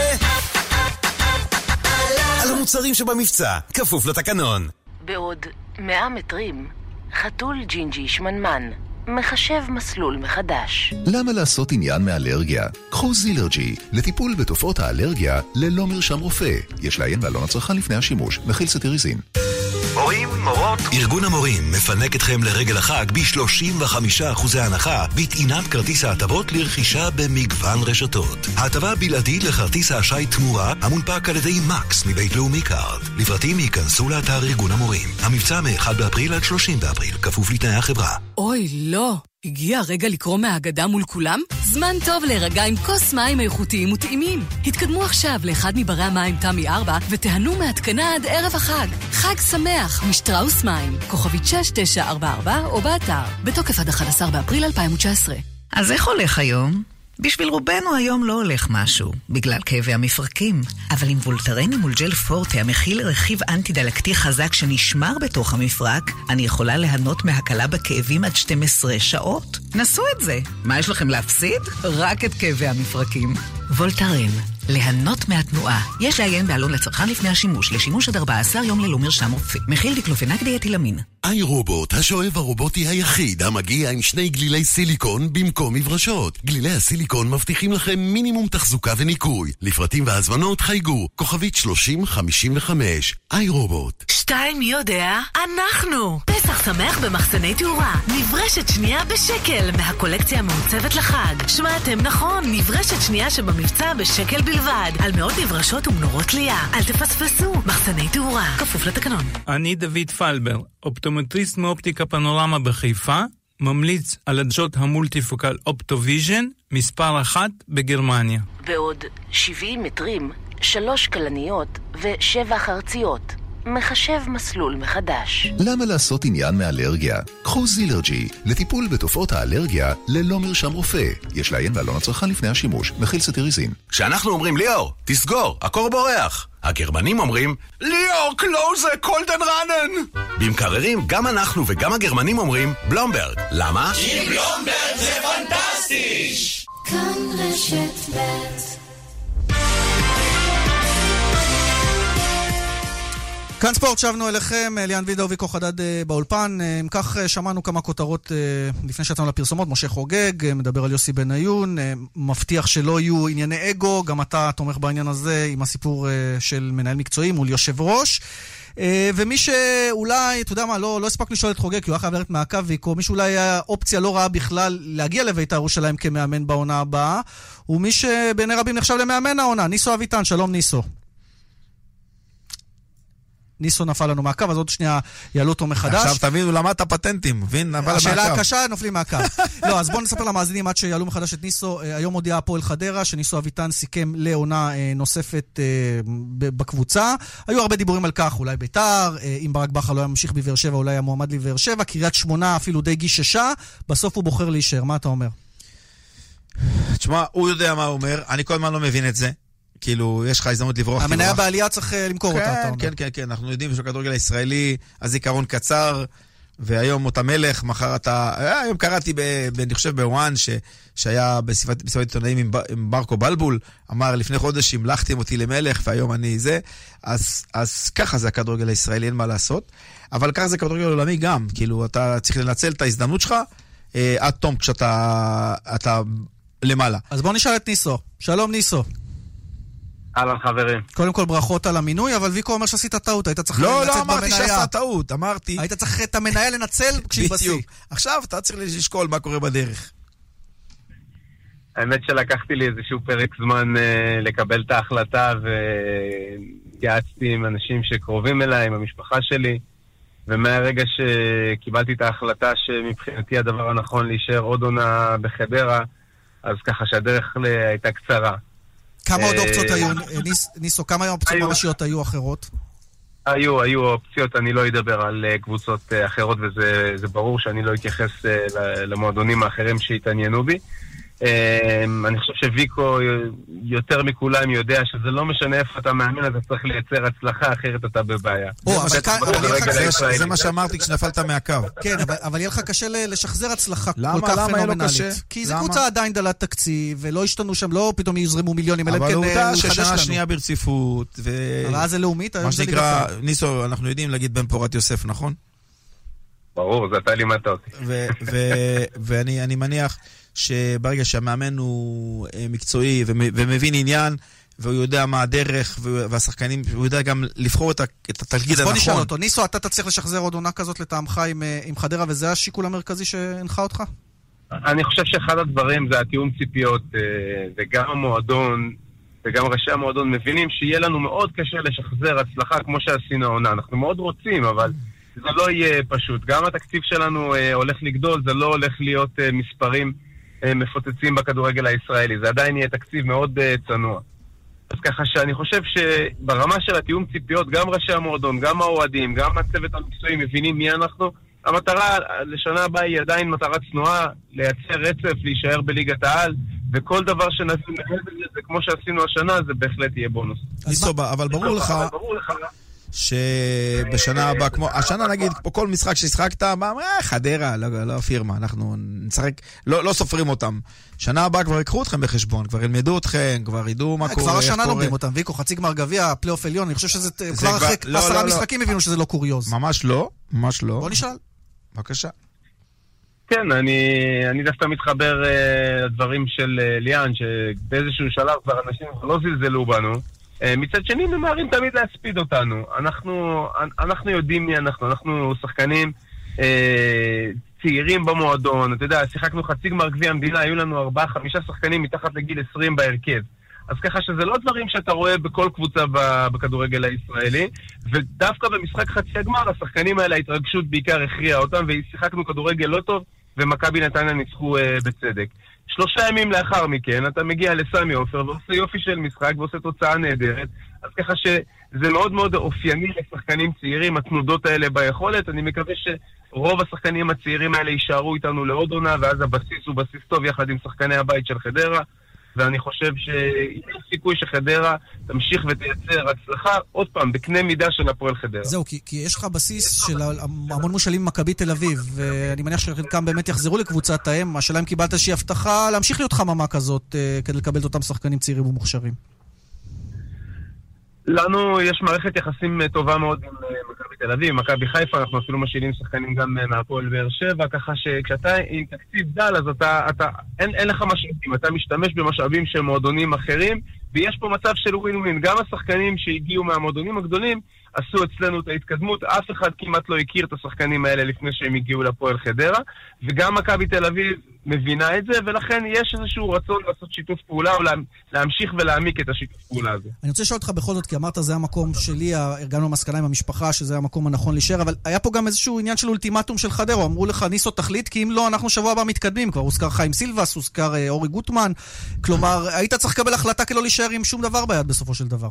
על המוצרים שבמבצע, כפוף לתקנון. בעוד 100 מטרים, חתול ג'ינג'י שמנמן מחשב מסלול מחדש. למה לעשות עניין מאלרגיה? קחו זילרג'י לטיפול בתופעות האלרגיה ללא מרשם רופא. יש לעיין בעלון הצרכן לפני השימוש, מכיל צטיריזין. מורים, מורות. ארגון המורים מפנק אתכם לרגל החג ב-35% הנחה בטעינת כרטיס ההטבות לרכישה במגוון רשתות. ההטבה בלעדית לכרטיס האשראי תמורה המונפק על ידי מקס מבית לאומי קארד. לפרטים היכנסו לאתר ארגון המורים. המבצע מ-1 באפריל עד 30 באפריל, כפוף לתנאי החברה. אוי, לא. הגיע הרגע לקרוא מהאגדה מול כולם? זמן טוב להירגע עם כוס מים איכותיים וטעימים. התקדמו עכשיו לאחד מברי המים תמי 4 ותיהנו מהתקנה עד ערב החג. חג שמח משטראוס מים, כוכבית 6944 או באתר. בתוקף עד 11 באפריל 2019. אז איך הולך היום? בשביל רובנו היום לא הולך משהו, בגלל כאבי המפרקים. אבל עם וולטרן מול ג'ל פורטה המכיל רכיב אנטי-דלקתי חזק שנשמר בתוך המפרק, אני יכולה ליהנות מהקלה בכאבים עד 12 שעות. נסו את זה. מה יש לכם להפסיד? רק את כאבי המפרקים. וולטרן, ליהנות מהתנועה. יש לעיין בעלון לצרכן לפני השימוש, לשימוש עד 14 יום ללא מרשם רופא. מכיל דיקלופנק דיאתילאמין. איי רובוט, השואב הרובוטי היחיד המגיע עם שני גלילי סיליקון במקום מברשות. גלילי הסיליקון מבטיחים לכם מינימום תחזוקה וניקוי. לפרטים והזמנות חייגו, כוכבית 3055. איי רובוט. שתיים, מי יודע? אנחנו! פסח שמח במחסני תאורה. נברשת שנייה בשקל מהקולקציה המעוצבת לחג. שמעתם נכון, נברשת שנייה שבמבצע בשקל בלבד. על מאות נברשות ומנורות תלייה. אל תפספסו, מחסני תאורה. כפוף לתקנון. אני דוד פלבר, אופטומטריסט מאופטיקה פנורמה בחיפה, ממליץ על עדשות המולטיפוקל אופטוויז'ן, מספר אחת בגרמניה. בעוד 70 מטרים, שלוש כלניות ושבע חרציות. מחשב מסלול מחדש. למה לעשות עניין מאלרגיה? קחו זילרג'י לטיפול בתופעות האלרגיה ללא מרשם רופא. יש לעיין בעלון הצרכן לפני השימוש, מכיל צטיריזין. כשאנחנו אומרים ליאור, תסגור, הקור בורח. הגרמנים אומרים, ליאור, קלוזה, קולדן ראנן! במקררים, גם אנחנו וגם הגרמנים אומרים, בלומברג. למה? כי בלומברג זה פנטסטי! כאן רשת ב' כאן ספורט, שבנו אליכם, ליאן וילדאו ויקו חדד אה, באולפן. אה, אם כך, אה, שמענו כמה כותרות אה, לפני שיצאנו לפרסומות. משה חוגג אה, מדבר על יוסי בניון, אה, מבטיח שלא יהיו ענייני אגו, גם אתה תומך בעניין הזה עם הסיפור אה, של מנהל מקצועי מול יושב ראש. אה, ומי שאולי, אתה יודע מה, לא, לא הספקנו לשאול את חוגג, כי הוא היה חייב ללכת מהקו ויקו, מי שאולי היה אופציה לא רעה בכלל להגיע לבית"ר ירושלים כמאמן בעונה הבאה, הוא מי שבעיני רבים נחשב למאמן העונה, ניסו אביטן, שלום ניסו. ניסו נפל לנו מהקו, אז עוד שנייה יעלו אותו מחדש. עכשיו תבין, הוא למד את הפטנטים, מבין? נפל השאלה מהקו. הקשה, נופלים מהקו. *laughs* לא, אז בואו נספר למאזינים עד שיעלו מחדש את ניסו. אה, היום הודיעה הפועל חדרה שניסו אביטן סיכם לעונה אה, נוספת אה, בקבוצה. היו הרבה דיבורים על כך, אולי ביתר, אם ברק בכר לא היה ממשיך בבאר שבע, אולי היה מועמד לבאר שבע. קריית שמונה אפילו די גיששה, בסוף הוא בוחר להישאר. מה אתה אומר? תשמע, הוא יודע מה הוא אומר, אני כל הזמן לא מבין את זה. כאילו, יש לך הזדמנות לברוח. המניה. בעלייה צריך אה, למכור אותה, אתה כן, אומר. כן, כן, כן, אנחנו יודעים שבכדורגל הישראלי הזיכרון קצר, והיום אתה מלך, מחר אתה... אה, היום קראתי, ב, ב, אני חושב בוואן, ש, שהיה בסביבת עיתונאים עם, עם ברקו בלבול, אמר לפני חודש המלכתם אותי למלך והיום אני זה, אז, אז ככה זה הכדורגל הישראלי, אין מה לעשות. אבל ככה זה כדורגל עולמי גם, כאילו, אתה צריך לנצל את ההזדמנות שלך אה, עד תום כשאתה אתה למעלה. אז בואו נשאל את ניסו. שלום ניסו. אהלן חברים. קודם כל ברכות על המינוי, אבל ויקו אומר שעשית טעות, היית צריך לא, לא אמרתי במניה. שעשת טעות, אמרתי... היית צריך את המניה לנצל כשהיא בשיא. עכשיו אתה צריך לשקול מה קורה בדרך. האמת שלקחתי לי איזשהו פרק זמן אה, לקבל את ההחלטה והתייעצתי עם אנשים שקרובים אליי, עם המשפחה שלי, ומהרגע שקיבלתי את ההחלטה שמבחינתי הדבר הנכון להישאר עוד עונה בחדרה, אז ככה שהדרך הייתה קצרה. כמה עוד אה, אופציות היו, ניס- ניסו, כמה אופציות ממשיות היו אחרות? היו, היו אופציות, אני לא אדבר על אה, קבוצות אה, אחרות, וזה זה ברור שאני לא אתייחס אה, למועדונים האחרים שהתעניינו בי. אה, אני חושב שוויקו יותר מכולם יודע שזה לא משנה איפה אתה מאמן, אתה צריך לייצר הצלחה, אחרת אתה בבעיה. או, אבל זה אבל מה שאמרתי כשנפלת מהקו. כן, אבל- אבל יהיה לך קשה לשחזר הצלחה למה? כל כך למה יהיה לו פנומנלית. קשה? כי זו? קבוצה עדיין דלת תקציב, ולא השתנו שם, לא פתאום יוזרמו מיליונים, אלא אם אבל כן עובדה אה, לחדש ששנה לנו. שנייה ברציפות, ו... אבל אז זה לאומית, מה שנקרא. ניסו, אנחנו יודעים להגיד בן פורת יוסף, נכון? ברור, זה אתה לימדת אותי. *laughs* ואני אני מניח שברגע שהמאמן הוא אה, מקצועי ומ- ומבין עניין, והוא יודע מה הדרך, והשחקנים, הוא יודע גם לבחור את ה- את התפקיד אז בוא נשאל הנכון. אותו, ניסו, אתה תצליח לשחזר עוד עונה כזאת לטעמך עם, אה, עם חדרה, וזה השיקול המרכזי שהנחה אותך? אני חושב שאחד הדברים זה התיאום ציפיות, אה, וגם המועדון וגם ראשי המועדון מבינים שיהיה לנו מאוד קשה לשחזר הצלחה כמו שעשינו העונה. אנחנו מאוד רוצים, אבל זה לא יהיה פשוט. גם התקציב שלנו הולך לגדול, זה לא הולך להיות מספרים מפוצצים בכדורגל הישראלי. זה עדיין יהיה תקציב מאוד אה, צנוע. אז ככה שאני חושב שברמה של התיאום ציפיות, גם ראשי המועדון, גם האוהדים, גם הצוות המקצועי מבינים מי אנחנו. המטרה לשנה הבאה היא עדיין מטרה צנועה, לייצר רצף, להישאר בליגת העל, וכל דבר שנעשה מעבר לזה, כמו שעשינו השנה, זה בהחלט יהיה בונוס. ניסו, אבל ברור לך שבשנה הבאה, כמו, השנה נגיד, פה כל משחק ששיחקת, מה, אה, חדרה, לא, לא פירמה, אנחנו נשחק, לא, לא סופרים אותם. שנה הבאה כבר ייקחו אתכם בחשבון, כבר ילמדו אתכם, כבר ידעו מה אה, קורה, כבר השנה. לומדים אותם, ויקו, חצי גמר גביע, פלייאוף עליון, אני חושב שזה כבר כבר- אחרי לא, עשרה לא, לא. משחקים הבינו שזה לא קוריוז. ממש לא, ממש לא. בוא נשאל. בבקשה. כן, אני, אני דווקא מתחבר אה, לדברים של אה, ליאן, שבאיזשהו שלב כבר אנשים לא זלזלו בנו. אה, מצד שני, ממהרים תמיד להספיד אותנו. אנחנו, אנחנו יודעים מי אנחנו, אנחנו שחקנים אה, צעירים במועדון. אתה יודע, שיחקנו חצי גמר גביע המדינה, היו לנו ארבעה, חמישה שחקנים מתחת לגיל 20 בהרכב. אז ככה שזה לא דברים שאתה רואה בכל קבוצה בכדורגל הישראלי, ודווקא במשחק חצי הגמר, השחקנים האלה, ההתרגשות בעיקר הכריעה אותם, ושיחקנו כדורגל לא טוב, ומכבי נתניה ניצחו אה, בצדק. שלושה ימים לאחר מכן, אתה מגיע לסמי עופר ועושה יופי של משחק ועושה תוצאה נהדרת, אז ככה שזה מאוד מאוד אופייני לשחקנים צעירים, התנודות האלה ביכולת. אני מקווה שרוב השחקנים הצעירים האלה יישארו איתנו לעוד עונה, ואז הבסיס הוא בסיס טוב יחד עם שחקני הבית של חדרה. ואני חושב שיש סיכוי שחדרה תמשיך ותייצר הצלחה, עוד פעם, בקנה מידה של הפועל חדרה. זהו, כי, כי יש לך בסיס של המון מושאלים ממכבי תל אביב, ואני מניח שחלקם באמת יחזרו לקבוצת האם. השאלה אם קיבלת איזושהי הבטחה להמשיך להיות חממה כזאת אה, כדי לקבל את אותם שחקנים צעירים ומוכשרים. לנו יש מערכת יחסים אה, טובה מאוד עם אה, מכבי תל אביב, מכבי חיפה, אנחנו אפילו משאילים שחקנים גם אה, מהפועל באר שבע, ככה שכשאתה עם תקציב דל, אז אתה, אתה אין, אין לך משאבים, אתה משתמש במשאבים של מועדונים אחרים, ויש פה מצב של ווין ווין. גם השחקנים שהגיעו מהמועדונים הגדולים עשו אצלנו את ההתקדמות, אף אחד כמעט לא הכיר את השחקנים האלה לפני שהם הגיעו לפועל חדרה, וגם מכבי תל אביב מבינה את זה, ולכן יש איזשהו רצון לעשות שיתוף פעולה, או לה, להמשיך ולהעמיק את השיתוף פעולה הזה. אני רוצה לשאול אותך בכל זאת, כי אמרת זה המקום שלי, הגענו למסקנה עם המשפחה, שזה המקום הנכון להישאר, אבל היה פה גם איזשהו עניין של אולטימטום של חדרו, אמרו לך, ניסו תחליט, כי אם לא, אנחנו שבוע הבא מתקדמים. כבר הוזכר חיים סילבס, הוזכר אה, אורי גוטמן, כלומר, היית צריך לקבל החלטה כלא להישאר עם שום דבר ביד בסופו של דבר.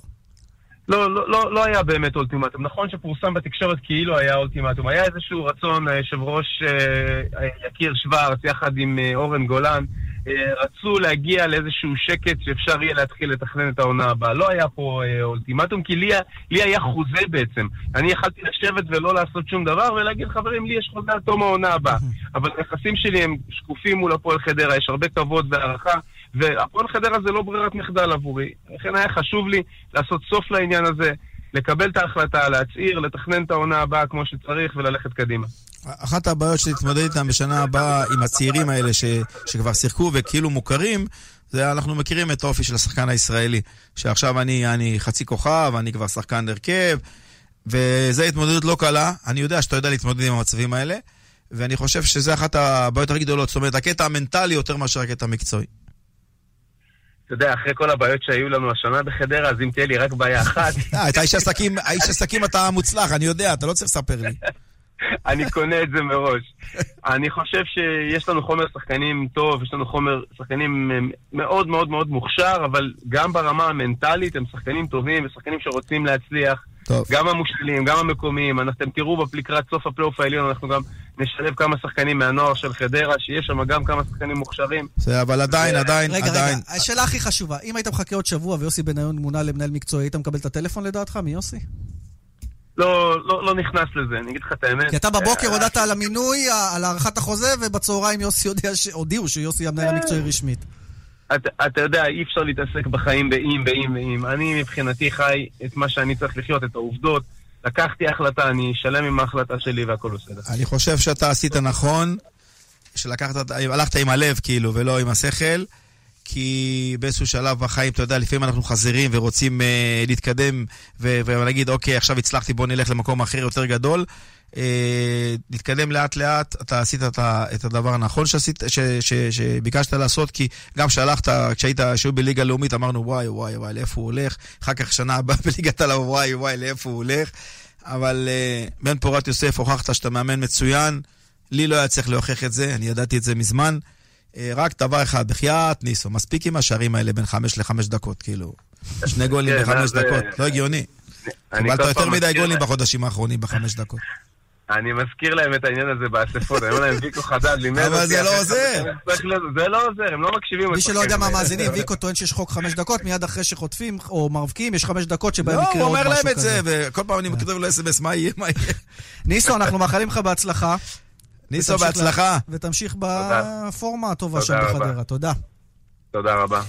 לא, לא, לא, לא היה באמת אולטימטום. נכון שפורסם בתקשורת כאילו היה אולטימטום. היה איזשהו רצון, היושב ראש אה, יקיר שוורץ, יחד עם אה, אורן גולן, אה, רצו להגיע לאיזשהו שקט שאפשר יהיה להתחיל לתכנן את העונה הבאה. לא היה פה אה, אולטימטום, כי לי, לי היה חוזה בעצם. אני יכלתי לשבת ולא לעשות שום דבר ולהגיד, חברים, לי יש חוזה עד תום העונה הבאה. *laughs* אבל היחסים שלי הם שקופים מול הפועל חדרה, יש הרבה כבוד והערכה, והפועל חדרה זה לא ברירת מחדל עבורי. לכן היה חשוב לי לעשות סוף לעניין הזה. לקבל את ההחלטה, להצהיר, לתכנן את העונה הבאה כמו שצריך וללכת קדימה. אחת הבעיות שתתמודד איתן בשנה הבאה עם הצעירים האלה ש, שכבר שיחקו וכאילו מוכרים, זה אנחנו מכירים את האופי של השחקן הישראלי. שעכשיו אני, אני חצי כוכב, אני כבר שחקן הרכב, וזו התמודדות לא קלה. אני יודע שאתה יודע להתמודד עם המצבים האלה, ואני חושב שזה אחת הבעיות הכי גדולות. זאת אומרת, הקטע המנטלי יותר מאשר הקטע המקצועי. אתה יודע, אחרי כל הבעיות שהיו לנו השנה בחדרה, אז אם תהיה לי רק בעיה אחת... *laughs* אה, אתה איש עסקים, האיש עסקים אתה מוצלח, אני יודע, אתה לא צריך לספר לי. *laughs* אני קונה את זה מראש. אני חושב שיש לנו חומר שחקנים טוב, יש לנו חומר שחקנים מאוד מאוד מאוד מוכשר, אבל גם ברמה המנטלית הם שחקנים טובים ושחקנים שרוצים להצליח. טוב. גם המושאלים, גם המקומיים. אתם תראו לקראת סוף הפלייאוף העליון, אנחנו גם נשלב כמה שחקנים מהנוער של חדרה, שיש שם גם כמה שחקנים מוכשרים. זה, אבל עדיין, ו... עדיין, רגע, עדיין. רגע, השאלה הכי חשובה, אם היית מחכה עוד שבוע ויוסי בניון מונה למנהל מקצועי, היית מקבל את הטלפון לדעתך מיוסי? לא, לא, לא נכנס לזה, אני אגיד לך את האמת. כי אתה בבוקר הודעת על המינוי, על הארכת החוזה, ובצהריים יוסי הודיעו שיוסי המנהל המקצועי רשמית. אתה, אתה יודע, אי אפשר להתעסק בחיים באם, באם, באם. אני מבחינתי חי את מה שאני צריך לחיות, את העובדות. לקחתי החלטה, אני אשלם עם ההחלטה שלי והכל בסדר. אני חושב שאתה עשית נכון, שלקחת, הלכת עם הלב כאילו, ולא עם השכל. כי באיזשהו שלב בחיים, אתה יודע, לפעמים אנחנו חזירים ורוצים uh, להתקדם ולהגיד, אוקיי, עכשיו הצלחתי, בוא נלך למקום אחר יותר גדול. Uh, נתקדם לאט לאט, אתה עשית את, הדבר הנכון שעשית, ש, ש, שביקשת לעשות, כי גם כשהלכת, כשהיית, שהיו בליגה לאומית, אמרנו, וואי, וואי, וואי, לאיפה הוא הולך? אחר כך שנה הבאה *laughs* בליגת הלאומית, וואי, וואי, לאיפה הוא הולך? אבל uh, בן פורת יוסף, הוכחת שאתה מאמן מצוין. לי לא היה צריך להוכיח את זה, אני ידעתי את זה מזמן. אה, רק דבר אחד, בחייאת ניסו, מספיק עם השערים האלה בין חמש לחמש דקות, כאילו. שני *laughs* גולים כן, בחמש דקות, לא הגיוני. קיבלת יותר מדי גולים בחודשים האחרונים בחמש דקות. אני מזכיר להם את העניין הזה באספות, אני אומר להם, ויקו חדד לימד אותי. אבל זה לא עוזר. זה לא עוזר, הם לא מקשיבים. מי שלא יודע מה מאזינים, ויקו טוען שיש חוק חמש דקות, מיד אחרי שחוטפים או מרווקים, יש חמש דקות שבהם יקרה עוד משהו כזה. לא, הוא אומר להם את זה, וכל פעם אני כותב לו אס.אם.אס, מה יהיה, מה יהיה. ניסו, אנחנו מאחלים לך בהצלחה. ניסו, בהצלחה. ותמשיך בפורמה הטובה שם בחדרה. תודה. תודה רבה.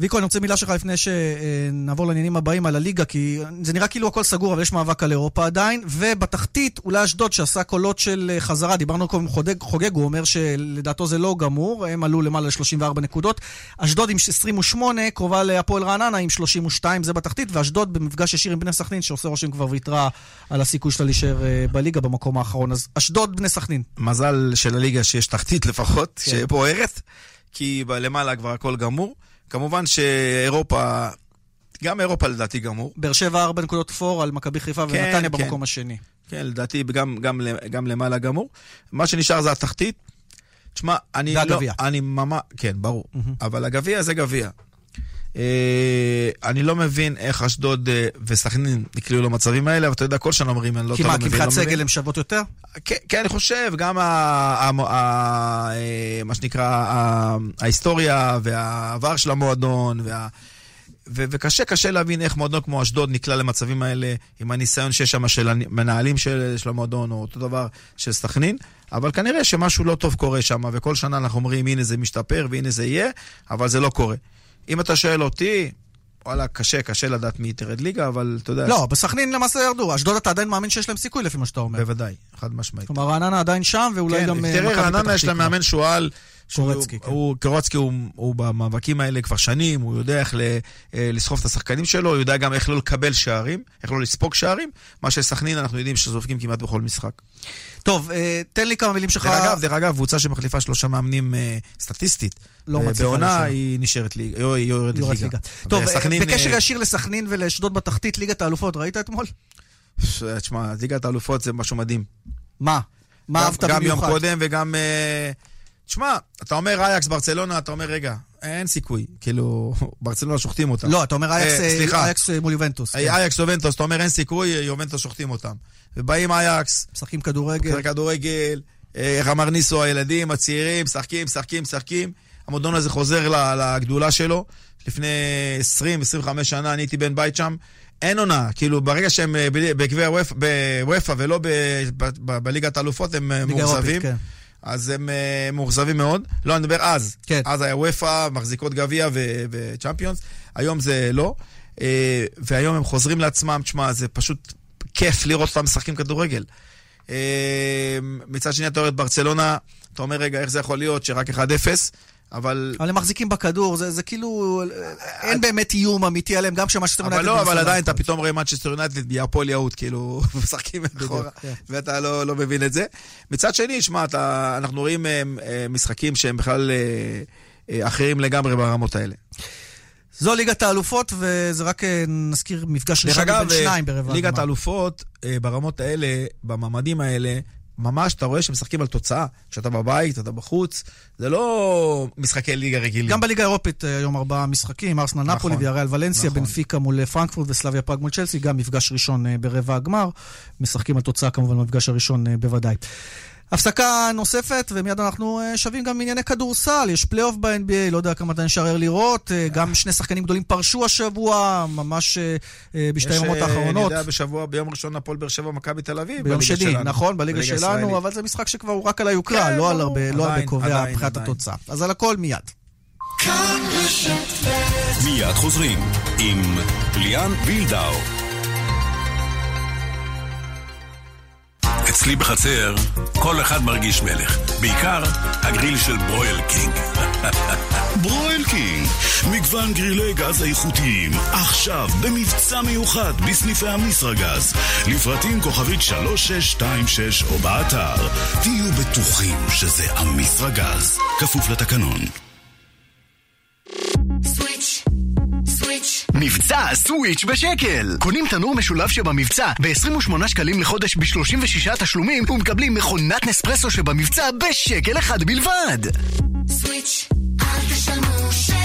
ויקו, אני רוצה מילה שלך לפני שנעבור לעניינים הבאים על הליגה, כי זה נראה כאילו הכל סגור, אבל יש מאבק על אירופה עדיין. ובתחתית, אולי אשדוד, שעשה קולות של אה, חזרה, דיברנו קודם עם חוגג, חוגג, הוא אומר שלדעתו זה לא גמור, הם עלו למעלה ל-34 נקודות. אשדוד עם 28, קרובה להפועל רעננה עם 32, זה בתחתית, ואשדוד במפגש ישיר עם בני סכנין, שעושה רושם כבר ויתרה על הסיכוי שלה להישאר אה, בליגה במקום האחרון. אז אשדוד, בני סכנין. מזל של הליגה שיש תחתית לפחות, כן. שבוערת, כי למעלה כבר הכל גמור. כמובן שאירופה, גם אירופה לדעתי גמור. באר שבע ארבע נקודות פור על מכבי חיפה כן, ונתניה כן. במקום השני. כן, לדעתי גם, גם, גם למעלה גמור. מה שנשאר זה התחתית. תשמע, אני לא... והגביע. אני ממש... כן, ברור. Mm-hmm. אבל הגביע זה גביע. אה, אני לא מבין איך אשדוד אה, וסכנין נקלעו למצבים האלה, אבל אתה יודע, כל שנה אומרים, אני לא, כי מה, כי מבחינת סגל הן שוות יותר? כן, כן, אני חושב, גם אה, מה שנקרא, ההיסטוריה והעבר של המועדון, וקשה, קשה להבין איך מועדון כמו אשדוד נקלע למצבים האלה עם הניסיון שיש שם של המנהלים של, של המועדון, או אותו דבר של סכנין, אבל כנראה שמשהו לא טוב קורה שם, וכל שנה אנחנו אומרים, הנה זה משתפר והנה זה יהיה, אבל זה לא קורה. אם אתה שואל אותי, וואלה, קשה, קשה לדעת מי תרד ליגה, אבל אתה יודע... לא, בסכנין למעשה ירדו. אשדוד אתה עדיין מאמין שיש להם סיכוי לפי מה שאתה אומר. בוודאי, חד משמעית. כלומר, רעננה עדיין שם, ואולי כן, גם... כן, תראה, רעננה יש להם מאמן שועל. קורצקי, כן. הוא, קורצקי הוא, הוא במאבקים האלה כבר שנים, הוא יודע איך ל, אה, לסחוב את השחקנים שלו, הוא יודע גם איך לא לקבל שערים, איך לא לספוג שערים, מה שסכנין אנחנו יודעים שזופקים כמעט בכל משחק. טוב, אה, תן לי כמה מילים שלך. דרך אגב, דרך אגב, קבוצה שמחליפה שלושה מאמנים אה, סטטיסטית. לא מצליחה. בעונה היא נשארת ליגה, היא יורדת ליגה. טוב, בקשר ישיר לסכנין ולאשדוד בתחתית ליגת האלופות, ראית אתמול? תשמע, ליגת האלופות זה משהו מדהים. מה? מה אהבת במיוחד? גם יום קודם וגם... תשמע, אתה אומר אייקס ברצלונה, אתה אומר, רגע, אין סיכוי. כאילו, *laughs* ברצלונה שוחטים אותם. לא, אתה אומר אייקס מול יובנטוס. כן. אייקס יובנטוס, אתה אומר אין סיכוי, יובנטוס שוחטים אותם. ובאים אייקס. משחקים כדורגל. כדורגל, איך אמר ניסו, הילדים, הצעירים, משחקים, משחקים, משחקים. המועדון הזה חוזר לגדולה שלו. לפני 20-25 שנה אני הייתי בן בית שם. אין עונה, כאילו ברגע שהם אה, בגביע בוופא ולא בליגת האלופות הם אה, מאוכזבים. כן. אז הם אה, מאוכזבים מאוד. לא, אני מדבר אז. כן. אז היה וופא, מחזיקות גביע וצ'מפיונס. היום זה לא. אה, והיום הם חוזרים לעצמם, תשמע, זה פשוט כיף לראות אותם משחקים כדורגל. אה, מצד שני, אתה רואה את ברצלונה, אתה אומר, רגע, איך זה יכול להיות שרק 1-0, אבל... אבל הם מחזיקים בכדור, זה, זה כאילו, אין באמת איום אמיתי עליהם, גם כשמשטר אבל לא, אבל עדיין אתה פתאום רואה מנצ'סטר יונייטד בהפועל יהוד, כאילו, *laughs* משחקים מאחורה, כן. ואתה לא, לא מבין את זה. מצד שני, שמע, אנחנו רואים אה, אה, משחקים שהם בכלל אה, אחרים לגמרי ברמות האלה. זו ליגת האלופות, וזה רק נזכיר מפגש ראשון בין שניים ברבע ליגת הגמר. האלופות, אה, ברמות האלה, במעמדים האלה, ממש אתה רואה שמשחקים על תוצאה. כשאתה בבית, אתה בחוץ, זה לא משחקי ליגה רגילים. גם בליגה האירופית אה, היום ארבעה משחקים, ארסנל נכון, נאפולי ויאריאל ולנסיה, נכון. בנפיקה מול אה, פרנקפורט וסלאביה פראג מול צ'לסי, גם מפגש ראשון אה, ברבע הגמר. משחקים על תוצאה כמובן במפגש הראשון בוודאי. הפסקה נוספת, ומיד אנחנו אה, שבים גם ענייני כדורסל. יש פלייאוף ב-NBA, לא יודע כמה אתה נשאר לראות. אה, גם שני שחקנים גדולים פרשו השבוע, ממש אה, אה, בשתי יש, היממות אה, האחרונות. אני יודע, בשבוע, ביום ראשון הפועל באר שבע, מכבי תל אביב. ביום שני, שלנו. נכון, בליגה שלנו. אבל זה משחק שכבר הוא רק על היוקרה, כן, לא על. הרבה, לא עדיין, מבחינת. התוצאה. אז על הכל מיד. מיד חוזרים עם ליאן וילדאו. אצלי בחצר, כל אחד מרגיש מלך. בעיקר הגריל של ברויל קינג. *laughs* ברויל קינג, מגוון גרילי גז איכותיים, עכשיו במבצע מיוחד בסניפי המסרגז. לפרטים כוכבית 3626 או באתר. תהיו בטוחים שזה המסרגז. כפוף לתקנון. מבצע סוויץ' בשקל! קונים תנור משולב שבמבצע ב-28 שקלים לחודש ב-36 תשלומים ומקבלים מכונת נספרסו שבמבצע בשקל אחד בלבד! סוויץ', אל תשלמו שקל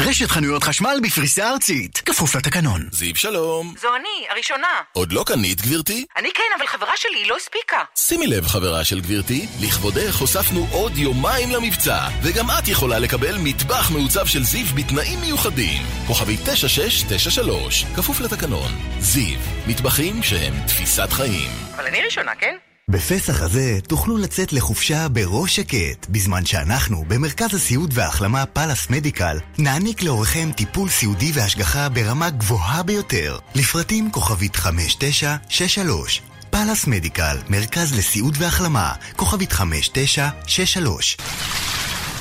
רשת חנויות חשמל בפריסה ארצית, כפוף לתקנון. זיו שלום. זו אני, הראשונה. עוד לא קנית, גברתי? אני כן, אבל חברה שלי, היא לא הספיקה. שימי לב, חברה של גברתי, לכבודך הוספנו עוד יומיים למבצע, וגם את יכולה לקבל מטבח מעוצב של זיו בתנאים מיוחדים. כוכבי 9693, כפוף לתקנון. זיו, מטבחים שהם תפיסת חיים. אבל אני ראשונה, כן? בפסח הזה תוכלו לצאת לחופשה בראש שקט, בזמן שאנחנו, במרכז הסיעוד וההחלמה פאלאס מדיקל, נעניק להוריכם טיפול סיעודי והשגחה ברמה גבוהה ביותר. לפרטים כוכבית 5963 פאלאס מדיקל, מרכז לסיעוד והחלמה, כוכבית 5963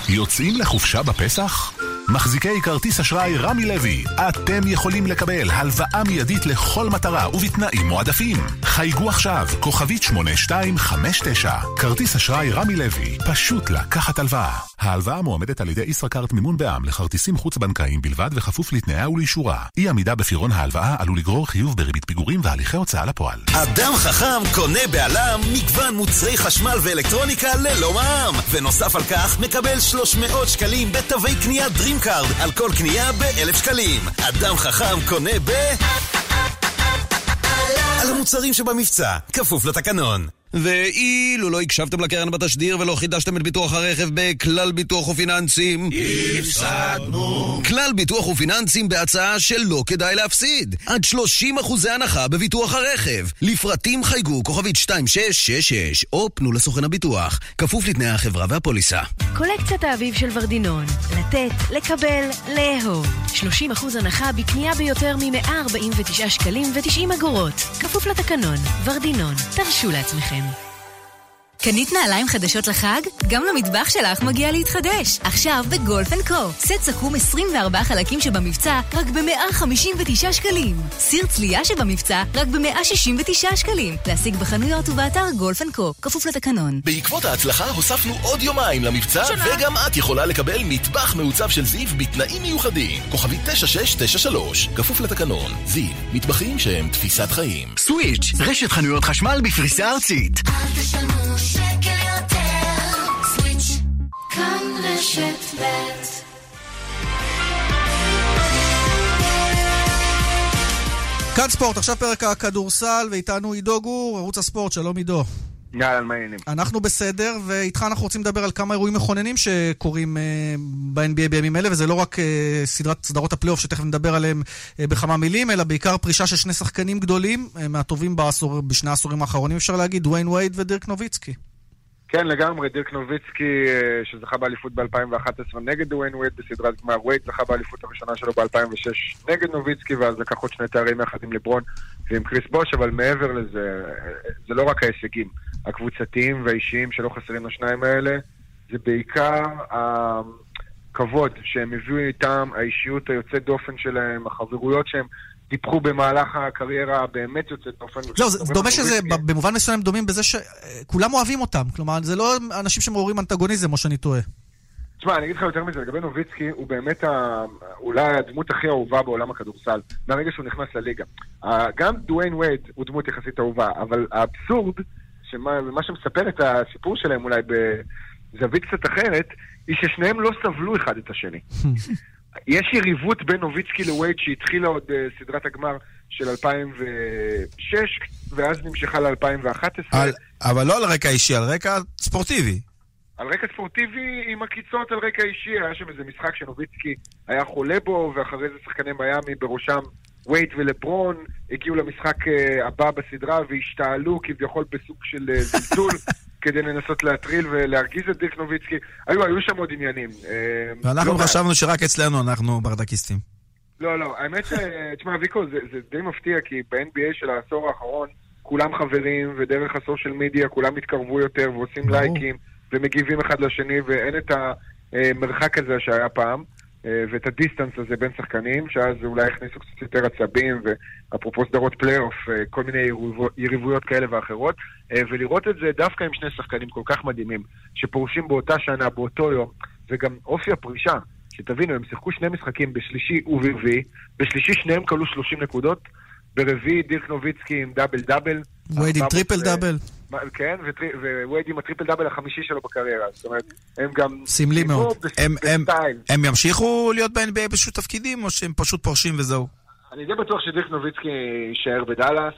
יוצאים לחופשה בפסח? מחזיקי כרטיס אשראי רמי לוי, אתם יכולים לקבל הלוואה מיידית לכל מטרה ובתנאים מועדפים. חייגו עכשיו, כוכבית 8259. כרטיס אשראי רמי לוי, פשוט לקחת הלוואה. ההלוואה מועמדת על ידי ישראכרט מימון בע"מ לכרטיסים חוץ-בנקאיים בלבד וכפוף לתנאיה ולאישורה. אי עמידה בפירעון ההלוואה עלול לגרור חיוב בריבית פיגורים והליכי הוצאה לפועל. אדם חכם קונה בעלם מגוון מוצרי חשמל ואלקטרוניקה ללא מע"מ. ונוסף על כך, מקבל 300 שקלים בתווי קנייה DreamCard על כל קנייה ב-1,000 שקלים. אדם חכם קונה ב... על המוצרים שבמבצע, כפוף לתקנון. ואילו לא הקשבתם לקרן בתשדיר ולא חידשתם את ביטוח הרכב בכלל ביטוח ופיננסים, הפסדנו. כלל ביטוח ופיננסים בהצעה שלא כדאי להפסיד. עד 30 אחוזי הנחה בביטוח הרכב. לפרטים חייגו כוכבית 2666 או פנו לסוכן הביטוח. כפוף לתנאי החברה והפוליסה. קולקציית האביב של ורדינון. לתת, לקבל, לאהוב. 30% הנחה בקנייה ביותר מ-149 שקלים ו-90 אגורות. כפוף לתקנון. ורדינון. תרשו לעצמכם. קנית נעליים חדשות לחג? גם למטבח שלך מגיע להתחדש. עכשיו בגולף אנד קו. סט סכו"ם 24 חלקים שבמבצע רק ב-159 שקלים. סיר צלייה שבמבצע רק ב-169 שקלים. להשיג בחנויות ובאתר גולף אנד קו. כפוף לתקנון. בעקבות ההצלחה הוספנו עוד יומיים למבצע, שנה. וגם את יכולה לקבל מטבח מעוצב של זיו בתנאים מיוחדים. כוכבית 9693, כפוף לתקנון. זיו, מטבחים שהם תפיסת חיים. סוויץ', רשת חנויות חשמל בפריסה ארצית. אל תשלמו שקל יותר. סוויץ', כאן רשת ב' כאן ספורט, עכשיו פרק הכדורסל, ואיתנו עידו גור, ערוץ הספורט, שלום עידו. יאללה, מה העניינים? אנחנו בסדר, ואיתך אנחנו רוצים לדבר על כמה אירועים מכוננים שקורים אה, ב-NBA בימים אלה, וזה לא רק אה, סדרת סדרות הפלייאוף שתכף נדבר עליהם אה, בכמה מילים, אלא בעיקר פרישה של שני שחקנים גדולים, אה, מהטובים בעשור, בשני העשורים האחרונים, אפשר להגיד, דוויין וייד ודירק נוביצקי. כן, לגמרי, דירק נוביצקי, אה, שזכה באליפות ב-2011 נגד דוויין וייד בסדרת גמר, וייד זכה באליפות הראשונה שלו ב-2006 נגד נוביצקי, ואז לקח עוד שני תארים יחד עם לברון ועם קריס בוש, אבל מעבר לזה, אה, זה לא רק ההישגים הקבוצתיים והאישיים שלא חסרים לשניים האלה, זה בעיקר הכבוד שהם הביאו איתם, האישיות היוצאת דופן שלהם, החברויות שהם טיפחו במהלך הקריירה הבאמת יוצאת דופן. זהו, זה דומה שזה, במובן מסוים דומים בזה שכולם אוהבים אותם. כלומר, זה לא אנשים שמעוררים אנטגוניזם, או שאני טועה. תשמע, אני אגיד לך יותר מזה, לגבי נוביצקי, הוא באמת ה... אולי הדמות הכי אהובה בעולם הכדורסל, מהרגע שהוא נכנס לליגה. גם דוויין וייד הוא דמות יחסית אהובה, אבל האבסורד, שמה מה שמספר את הסיפור שלהם אולי בזווית קצת אחרת, היא ששניהם לא סבלו אחד את השני. *laughs* יש יריבות בין נוביצקי לווייד שהתחילה עוד uh, סדרת הגמר של 2006, ואז נמשכה ל-2011. על- אבל לא על רקע אישי, על רקע ספורטיבי. על רקע ספורטיבי עם עקיצות על רקע אישי, היה שם איזה משחק שנוביצקי היה חולה בו, ואחרי זה שחקני מיאמי, בראשם וייט ולברון, הגיעו למשחק אה, הבא בסדרה והשתעלו כביכול בסוג של אה, זלזול *laughs* כדי לנסות להטריל ולהרגיז את דירק נוביצקי. היו, היו שם עוד עניינים. אה, ואנחנו לא. חשבנו שרק אצלנו אנחנו ברדקיסטים. לא, לא, האמת ש... תשמע, ויקו, זה, זה די מפתיע, כי ב-NBA של העשור האחרון כולם חברים, ודרך ה social media כולם התקרבו יותר ועושים. לייקים ומגיבים אחד לשני, ואין את המרחק הזה שהיה פעם, ואת הדיסטנס הזה בין שחקנים, שאז אולי הכניסו קצת יותר עצבים, ואפרופו סדרות פלייאוף, אה, כל מיני יריבו- יריבויות כאלה ואחרות, אה, ולראות את זה דווקא עם שני שחקנים כל כך מדהימים, שפורשים באותה שנה, באותו יום, וגם אופי הפרישה. שתבינו, הם שיחקו שני משחקים בשלישי וברביעי, בשלישי שניהם קלעו 30 נקודות, ברביעי דירק נוביצקי עם double double. וייד עם 400 triple double. כן, ווייד עם ה triple double החמישי שלו בקריירה. זאת אומרת, הם גם... סמלי מאוד. הם- הם-. הם ימשיכו להיות ב-NBA באיזשהו תפקידים, או שהם פשוט פורשים וזהו? אני די בטוח שדירק נוביצקי יישאר בדאלאס,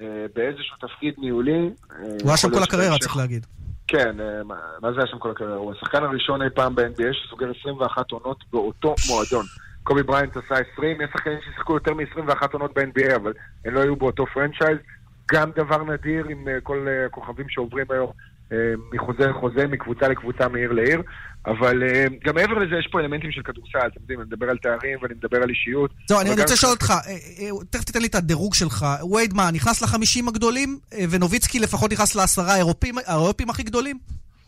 אה, באיזשהו תפקיד ניהולי. אה, הוא היה שם כל הקריירה, צריך להגיד. כן, אה, מה זה היה שם כל הקריירה? הוא השחקן הראשון אי פעם ב-NBA שסוגר 21 עונות באותו מועדון. קובי בריינט עשה 20, יש שחקנים ששיחקו יותר מ-21 עונות ב-NBA, אבל הם לא היו באותו franchise. גם דבר נדיר עם אה, כל אה, הכוכבים שעוברים היום אה, מחוזה לחוזה, מקבוצה לקבוצה, מעיר לעיר. אבל אה, גם מעבר לזה יש פה אלמנטים של כדורסל, אתם יודעים, אני מדבר על תארים ואני מדבר על אישיות. זהו, אני רוצה לשאול אותך, אה, אה, תכף תיתן לי את הדירוג שלך. וייד, מה, נכנס לחמישים הגדולים, אה, ונוביצקי לפחות נכנס לעשרה האירופים הכי גדולים?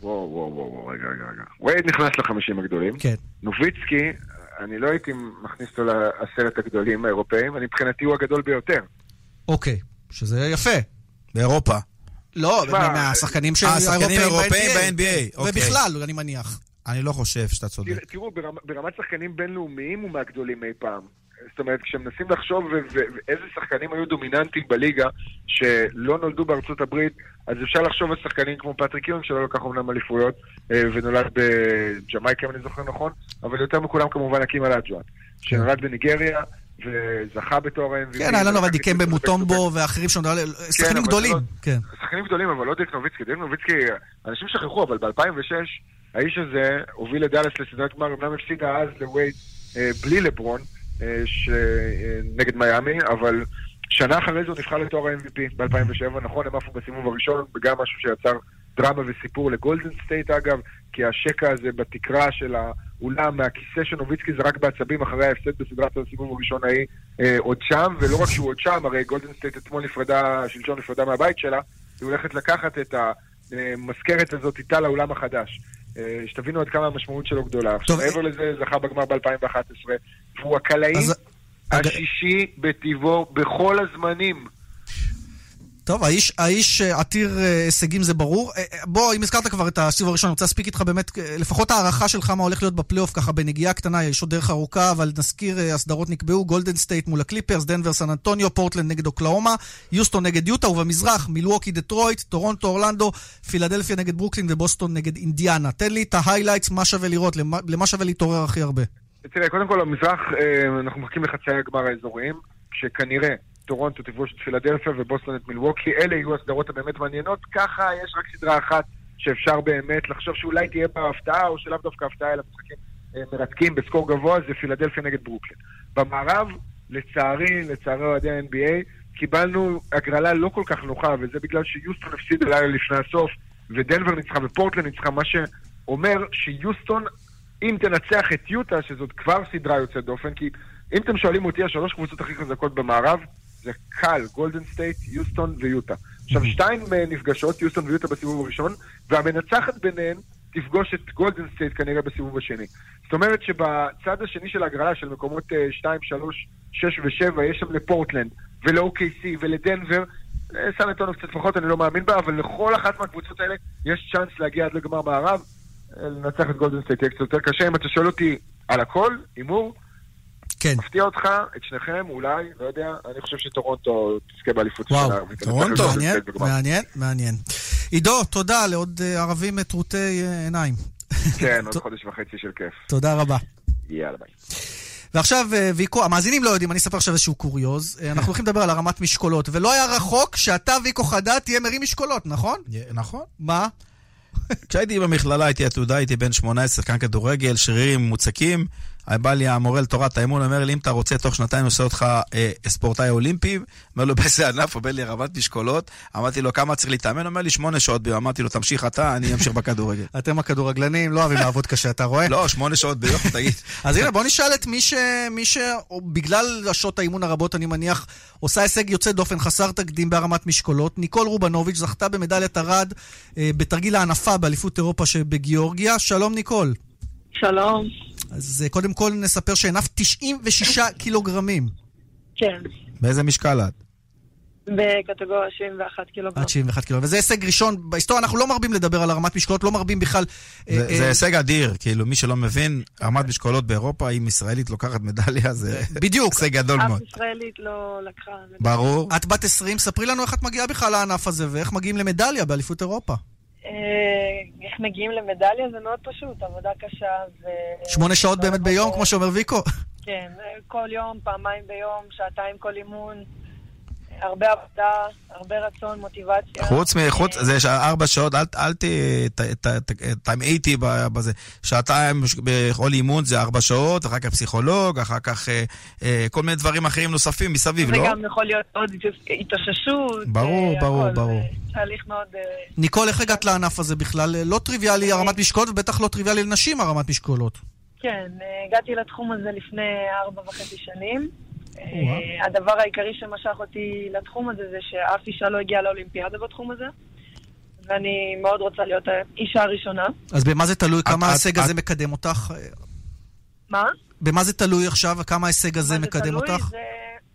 וואו, וואו, וואו, רגע, רגע, רגע. וייד נכנס לחמישים הגדולים. כן. נוביצקי, אני לא הייתי מכניס אותו לעשרת הגדולים האירופאים, מבחינתי הוא הגדול ביותר. אוקיי, שזה יפה. באירופה. לא, מהשחקנים של אה, שחקנים אירופאים ב-NBA. אוקיי. ובכלל, אני מניח. אני לא חושב שאתה צודק. תראו, ברמ- ברמת שחקנים בינלאומיים הוא מהגדולים אי פעם. זאת אומרת, כשמנסים לחשוב ואיזה שחקנים היו דומיננטיים בליגה שלא נולדו בארצות הברית, אז אפשר לחשוב על שחקנים כמו פטריק יואינג, שלא לקח אומנם אליפויות, אה, ונולד בג'מייקה, אם אני זוכר נכון, אבל יותר מכולם כמובן האקים אולאג'ואן, שנולד בניגריה. וזכה בתואר ה-MVP. כן, היה לנו אבל ולקח דיקמבה אליפות מוטומבו ואחרים שם, שחקנים אבל גדולים. לא- כן. שחקנים גדולים, אבל לא דירק נוביצקי. דירק נוביצקי, אנשים שכחו, אבל ב-2006, האיש הזה הוביל את דאלאס לסדרת גמר, אמנם הפסידה אז לווייד אה, בלי לברון, אה, אה, נגד מיאמי, אבל שנה אחרי זה הוא נבחר לתואר ה-MVP ב-2007, נכון, הם עפו בסיבוב הראשון, וגם משהו שיצר דרמה וסיפור לגולדן סטייט אגב, כי השקע הזה בתקרה של האולם, מהכיסא של נוביצקי זרק בעצבים אחרי ההפסד בסדרת הסיבוב הראשון ההיא, אה, עוד שם, ולא רק שהוא עוד שם, הרי גולדן סטייט אתמול נפרדה, שלשום נפרדה מהבית שלה, היא הולכת לקחת את המזכרת הזאת איתה לאולם החדש. אה, שתבינו עד כמה המשמעות שלו גדולה. עכשיו, מעבר לזה, זכה בגמר ב-2011, והוא הקלעי השישי בטיבו בכל הזמנים. טוב, האיש, האיש אה, עתיר אה, הישגים זה ברור. אה, בוא, אם הזכרת כבר את הסיבוב הראשון, אני רוצה להספיק איתך באמת, לפחות הערכה שלך מה הולך להיות בפלייאוף, ככה בנגיעה קטנה, יש עוד דרך ארוכה, אבל נזכיר, הסדרות נקבעו, גולדן סטייט מול הקליפרס, דנבר סן אנטוניו, פורטלנד נגד אוקלהומה, יוסטון נגד יוטה, ובמזרח, מילווקי דטרויט, טורונטו אורלנדו, פילדלפיה נגד ברוקלין ובוסטון נגד אינדיאנה. תן לי את ה highlights, מה שווה לראות, למה, למה שווה להתעורר הכי הרבה. תראה, קודם כל, במזרח, אנחנו מחכים לחצי הגמר האזוריים, שכנראה טורונטו תפגוש את פילדלפיה ובוסטון את מילווקי, אלה יהיו הסדרות הבאמת מעניינות, ככה יש רק סדרה אחת שאפשר באמת לחשוב שאולי תהיה בה הפתעה, או שלאו דווקא הפתעה, אלא משחקים אה, מרתקים ב score גבוה, זה פילדלפיה נגד ברוקלין. במערב, לצערי, לצער אוהדי ה-NBA, קיבלנו הגרלה לא כל כך נוחה, וזה בגלל שיוסטון הפסיד לילה לפני הסוף, ודנבר ניצחה ופורטלנד ניצחה, מה שאומר שיוסטון, אם תנצח את יוטה, שזאת כבר סדרה יוצאת דופן, כי אם אתם שואלים אותי, השלוש קבוצות הכי חזקות במערב, זה קל, גולדן סטייט, יוסטון ויוטה. עכשיו, שתיים אה, נפגשות, יוסטון ויוטה בסיבוב הראשון, והמנצחת ביניהן תפגוש את גולדן סטייט כנראה בסיבוב השני. זאת אומרת שבצד השני של ההגרלה, של מקומות 2, 3, 6 ו-7, יש שם לפורטלנד ול-OKC ולדנבר, אה, סן אנטוניו קצת פחות, אני לא מאמין בה, אבל לכל אחת מהקבוצות האלה יש צ'אנס להגיע עד לגמר מערב. אה, לנצח את גולדן סטייט יהיה קצת יותר קשה. אם אתה שואל אותי על הכל, הימור, כן. מפתיע אותך, את שניכם, אולי, לא יודע, אני חושב שטורונטו תזכה באליפות וואו, שלה, את טורונטו, מעניין. מעניין, מעניין. עידו, תודה לעוד אה, ערבים טרוטי אה, עיניים. כן, עוד *laughs* חודש וחצי של כיף. תודה רבה. יאללה ביי. ועכשיו, אה, ויקו, המאזינים לא יודעים, אני אספר עכשיו איזשהו קוריוז. אנחנו הולכים לדבר על הרמת משקולות, ולא היה רחוק שאתה, ויקו חדד, תהיה מרים משקולות, נכון? נכון. מה? כשהייתי במכללה, הייתי עתודה, הייתי בן 18, שחקן כדורגל, שרירים מוצקים. בא לי המורה לתורת האמון, אומר לי, אם אתה רוצה, תוך שנתיים עושה אותך אה, ספורטאי אולימפי. אומר לו, באיזה ענף? אומר לי, הרמת משקולות. אמרתי לו, כמה צריך להתאמן? אומר לי, שמונה שעות ביום. אמרתי לו, תמשיך אתה, אני אמשיך *laughs* בכדורגל. אתם הכדורגלנים לא אוהבים לעבוד קשה, אתה רואה? לא, שמונה שעות ביום, *laughs* תגיד. אז הנה, בוא נשאל את מי ש... מי ש... שעות האימון הרבות, אני מניח, עושה הישג יוצא דופן, חסר תקדים בהרמת משקולות. ניקול רובנוביץ' זכתה במדליית ארד אה, בתרגיל הענפה באליפות אירופה שבגיאורגיה. שלום, ניקול. שלום. אז אה, קודם כל נספר שהנפת 96 קילוגרמים. כן, באיזה משקל את? בקטגוריה 71 קילוגרם. עד 71 קילוגרם. וזה הישג ראשון בהיסטוריה, אנחנו לא מרבים לדבר על הרמת משקולות, לא מרבים בכלל... אה, זה אה, זה הישג אדיר, כאילו, מי שלא מבין, הרמת משקולות באירופה, אם ישראלית לוקחת מדליה, זה *laughs* בדיוק. הישג גדול אף מאוד. ישראלית לא לקחה. ברור. את בת 20, ספרי לנו איך את מגיעה בכלל לענף הזה, ואיך מגיעים למדליה באליפות אירופה. אה, איך מגיעים למדליה זה מאוד פשוט, עבודה קשה ו... שמונה שעות באמת ביום, כמו שאומר ויקו. כן, כל יום, פעמיים ביום, שעתיים כל אימון. הרבה עבודה, הרבה רצון, מוטיבציה. חוץ מחוץ, זה ש- ארבע שעות, אל- אל ת- ת- ת- ת- תמעי איתי בזה. שעתיים בכל אימון זה ארבע שעות, אחר כך פסיכולוג, אחר כך אה, אה, כל מיני דברים אחרים נוספים מסביב, זה לא? גם יכול להיות עוד התאוששות. ברור, אה, ברור, הכל, ברור. זה תהליך מאוד... אה, ניקול, איך הגעת לענף הזה בכלל? לא טריוויאלי הרמת משקולות, ובטח לא טריוויאלי לנשים הרמת משקולות. כן, אה, הגעתי לתחום הזה לפני ארבע וחצי שנים. אה, הדבר העיקרי שמשך אותי לתחום הזה זה שאף אישה לא הגיעה לאולימפיאדה בתחום הזה, ואני מאוד רוצה להיות האישה הראשונה. אז במה זה תלוי? כמה ההישג הזה מקדם אותך? מה? במה זה תלוי עכשיו? כמה ההישג הזה מקדם אותך?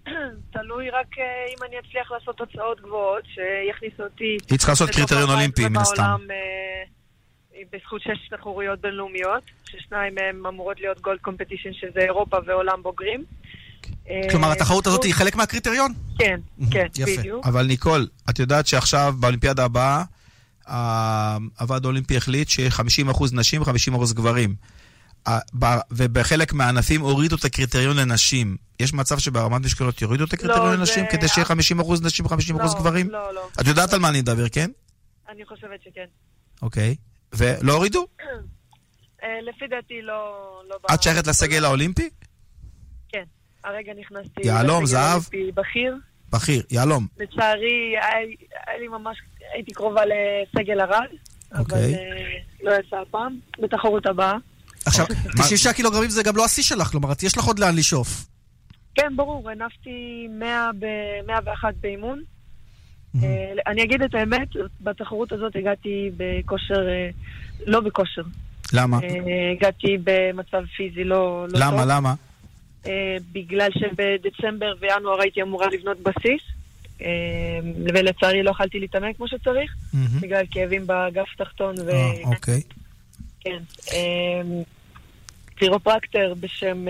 *clears throat* תלוי רק אה, אם אני אצליח לעשות תוצאות גבוהות, שיכניסו אותי... היא צריכה לעשות קריטריון 14 אולימפי, מן הסתם. בעולם, אה, בזכות שש תחרויות בינלאומיות, ששניים מהם אמורות להיות גולד קומפטישן, שזה אירופה ועולם בוגרים. אה, כלומר, התחרות הזאת היא חלק מהקריטריון? כן, כן, יפה. בדיוק. אבל ניקול, את יודעת שעכשיו באולימפיאדה הבאה, ה- הוועד האולימפי החליט שיהיה 50% נשים ו-50% גברים. ה- ב- ובחלק מהענפים הורידו את הקריטריון לנשים. יש מצב שברמת משקולות יורידו את הקריטריון לא, לנשים זה- כדי שיהיה 50% נשים ו-50% לא, גברים? לא, לא. את יודעת על מה אני מדבר, כן? אני חושבת שכן. אוקיי. ולא הורידו? אה, לפי דעתי לא... לא את שייכת לסגל האולימפי? הרגע נכנסתי... יהלום, זהב? בכיר. בכיר, יהלום. לצערי, היה לי ממש... הייתי קרובה לסגל ארד, אבל אוקיי. אה, לא יצא הפעם. בתחרות הבאה. עכשיו, 96 קילוגרמים זה גם לא השיא שלך, כלומר, יש לך עוד לאן לשאוף. כן, ברור, הנפתי 100 ב-101 באימון. אה, אני אגיד את האמת, בתחרות הזאת הגעתי בכושר, אה, לא בכושר. למה? הגעתי במצב פיזי לא לא טוב. למה, למה? אה, בגלל שבדצמבר וינואר הייתי אמורה לבנות בסיס, אה, ולצערי לא יכלתי להתאמן כמו שצריך. בגלל כאבים באגף תחתון ו... אה, אוקיי. כן. כירופרקטר בשם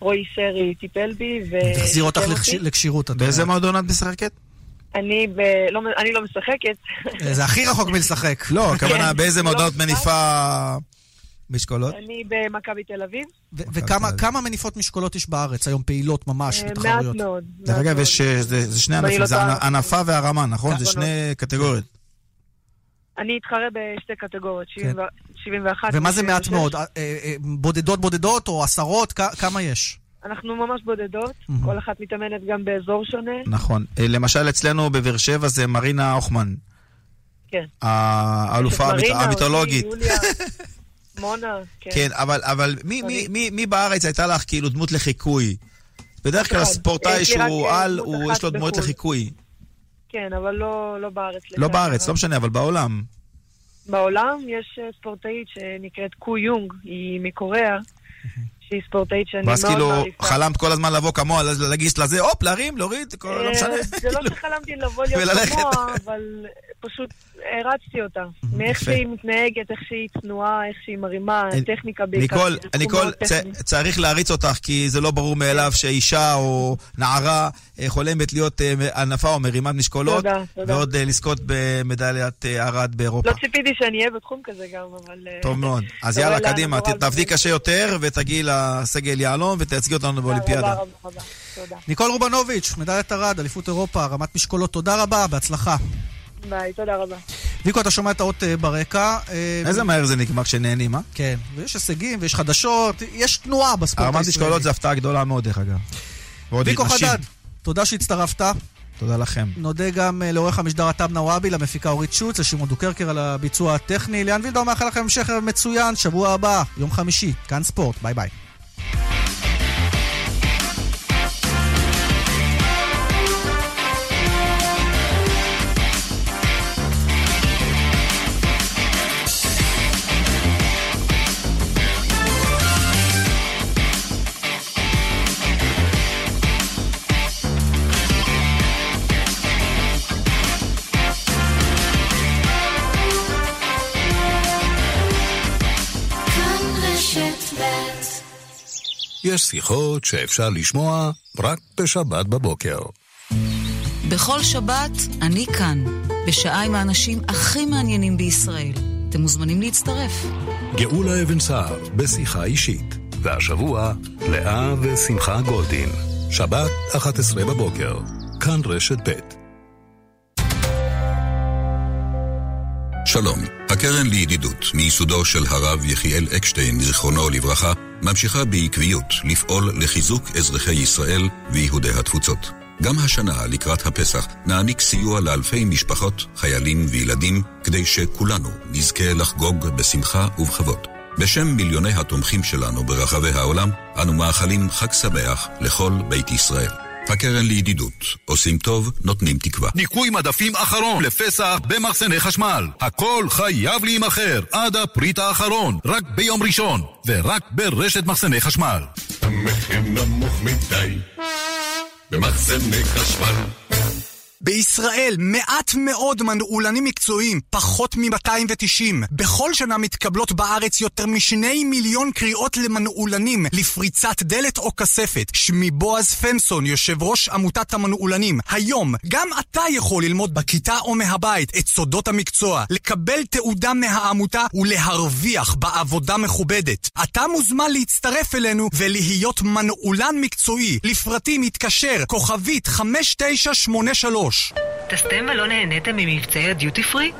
רועי סרי טיפל בי, ו... תחזיר אותך. לכשירות. את באיזה. מועדון את משחקת? אני ב... לא, אני לא משחקת. זה הכי רחוק מלשחק. לא, הכוונה כן, באיזה לא מועדון את משחק. מניפה משקולות? אני במכבי תל אביב. וכמה כמה מניפות משקולות יש בארץ היום, פעילות ממש, אה, בתחרויות? מעט מאוד. דרך אגב, יש, אה, זה זה שני ענפים, זה. ענפה והרמה, נכון? זה נכון. שני קטגוריות. אני אתחרה בשתי קטגוריות, 70 ו- 71. ומה זה מעט 76. מאוד? אה, אה, בודדות בודדות או עשרות? כמה יש? אנחנו ממש בודדות. כל אחת מתאמנת גם באזור שונה. נכון. אה, למשל, אצלנו בבאר שבע זה מרינה הוכמן. כן. האלופה המיתולוגית. *laughs* מונה, כן. כן, אבל, אבל מי, מי, מי, מי בארץ הייתה לך כאילו דמות לחיקוי? בדרך כלל אחד. הספורטאי רק, שהוא אה, על, יש לו דמות בחו"ל. לחיקוי. כן, אבל לא, לא בארץ. לא לצערי בארץ, הרב. לא משנה, אבל בעולם. בעולם יש אה, ספורטאית שנקראת קו יונג, היא מקוריאה, שהיא ספורטאית שאני מאוד ואז מעריכה. כאילו חלמת כל הזמן לבוא כמוה, להגיש לזה, הופ, להרים, להוריד, כל- לא אה, משנה. זה לא שחלמתי לבוא להיות. כמוה, אבל פשוט הרצתי אותה. מאיך יפה. שהיא מתנהגת, איך שהיא צנועה, איך שהיא מרימה, אני- טכניקה בעיקר. ניקול, ניקול. צריך להריץ אותך, כי זה לא ברור מאליו שאישה או נערה אה, חולמת להיות אה, ענפה או מרימת משקולות. ועוד אה, לזכות במדליית אה, ארד באירופה. לא ציפיתי שאני אהיה בתחום כזה גם, אבל... אה, טוב מאוד. אז *laughs* יאללה, קדימה, תעבדי קשה יותר ותגיעי לסגל יהלום ותייצגי אותנו באולימפיאדה. רבה, רבה, רבה. תודה. ניקול רובנוביץ', מדליית ארד, אליפות אירופה, הרמת משקולות, תודה רבה, בהצלחה. ביי, תודה רבה. ויקו, אתה שומע את האות אה, ברקע. אה, איזה מהר זה נגמר כשנהנים, אה? כן, ויש הישגים ויש חדשות, יש תנועה בספורט הרמת הישראלי. משקולות זה הפתעה גדולה מאוד, דרך אגב. ועוד ויקו. חדד, תודה שהצטרפת. תודה לכם. נודה גם אה, לעורך המשדר עטם נוואבי, למפיקה אורית שוץ, לשמעון דוקרקר על הביצוע הטכני. ליאן וילדאו מאחל לכם המשך מצוין, שבוע הבא, יום חמישי, כאן ספורט, ביי ביי. Thank you. יש שיחות שאפשר לשמוע רק בשבת בבוקר. בכל שבת אני כאן, בשעה עם האנשים הכי מעניינים בישראל. אתם מוזמנים להצטרף. גאולה אבן סער, בשיחה אישית. והשבוע, לאה ושמחה גולדין. שבת, 11 בבוקר. כאן רשת ב'. שלום, הקרן לידידות, מיסודו של הרב יחיאל אקשטיין, זיכרונו לברכה, ממשיכה בעקביות לפעול לחיזוק אזרחי ישראל ויהודי התפוצות. גם השנה, לקראת הפסח, נעניק סיוע לאלפי משפחות, חיילים וילדים, כדי שכולנו נזכה לחגוג בשמחה ובכבוד. בשם מיליוני התומכים שלנו ברחבי העולם, אנו מאחלים חג שמח לכל בית ישראל. הקרן לידידות, עושים טוב, נותנים תקווה. ניקוי מדפים אחרון לפסח במחסני חשמל. הכל חייב להימכר עד הפריט האחרון, רק ביום ראשון, ורק ברשת מחסני חשמל. המחיר נמוך מדי במחסני חשמל בישראל מעט מאוד מנעולנים מקצועיים, פחות מ-290. בכל שנה מתקבלות בארץ יותר משני מיליון קריאות למנעולנים, לפריצת דלת או כספת. שמי בועז פנסון, יושב ראש עמותת המנעולנים. היום, גם אתה יכול ללמוד בכיתה או מהבית את סודות המקצוע, לקבל תעודה מהעמותה ולהרוויח בעבודה מכובדת. אתה מוזמן להצטרף אלינו ולהיות מנעולן מקצועי. לפרטים התקשר, כוכבית 5983 טסתם ולא נהניתם ממבצעי הדיוטי פרי?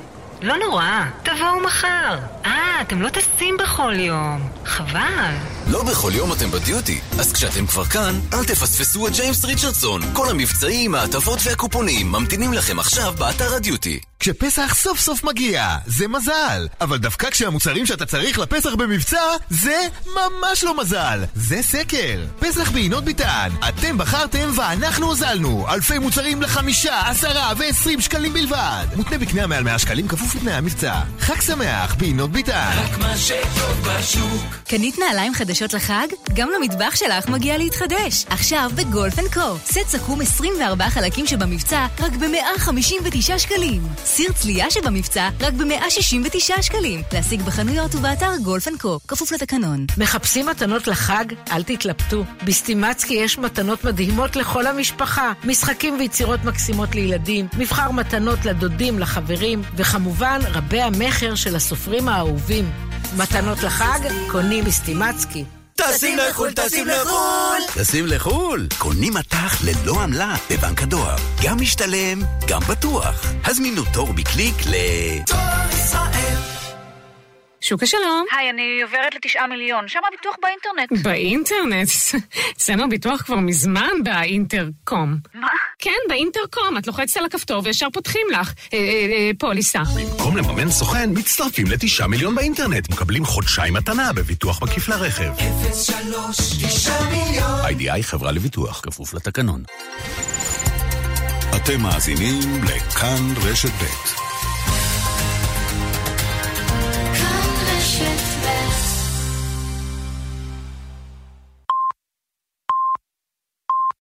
לא נורא, תבואו מחר. אה, אתם לא טסים בכל יום. חבל. לא בכל יום אתם בדיוטי, אז כשאתם כבר כאן, אל תפספסו את ג'יימס ריצ'רדסון. כל המבצעים, ההטבות והקופונים ממתינים לכם עכשיו באתר הדיוטי. כשפסח סוף סוף מגיע, זה מזל. אבל דווקא כשהמוצרים שאתה צריך לפסח במבצע, זה ממש לא מזל. זה סקר. פסח בעינות ביטן. אתם בחרתם ואנחנו הוזלנו. אלפי מוצרים לחמישה, עשרה ועשרים שקלים בלבד. מותנה בקנייה מעל 100 שקלים כפוף לתנאי המבצע. חג שמח ביינות ביתן. רק מה שטוב בשוק קנית נעליים חדשות לחג? גם למטבח שלך מגיע להתחדש. עכשיו בגולף אנד קו. סט סכו"ם 24 חלקים שבמבצע רק ב-159 שקלים. סיר צלייה שבמבצע רק ב-169 שקלים. להשיג בחנויות ובאתר גולף אנד קו. כפוף לתקנון. מחפשים מתנות לחג? אל תתלבטו. בסטימצקי יש מתנות מדהימות לכל המשפחה. משחקים ויצירות מקסימות לילדים, מבחר מתנות לדודים, לחברים, וכמובן רבי המכר של הסופרים האהובים. מתנות לחג, קונים בסטימצקי. טסים לחו"ל, טסים לחו"ל! טסים לחו"ל? קונים מטח ללא עמלה בבנק הדואר. גם משתלם, גם בטוח. הזמינו תור בקליק ל... דואר ישראל שוק השלום. היי, אני עוברת לתשעה מיליון. שם הביטוח באינטרנט. באינטרנט? *laughs* אצלנו הביטוח כבר מזמן באינטרקום. מה? כן, באינטרקום. את לוחצת על הכפתור וישר פותחים לך. אה, אה, אה, פוליסה. במקום לממן סוכן, מצטרפים לתשעה מיליון באינטרנט. מקבלים חודשיים מתנה בביטוח מקיף לרכב. 03 9 מיליון איי-די-איי חברה לביטוח, כפוף לתקנון. אתם מאזינים לכאן רשת ב'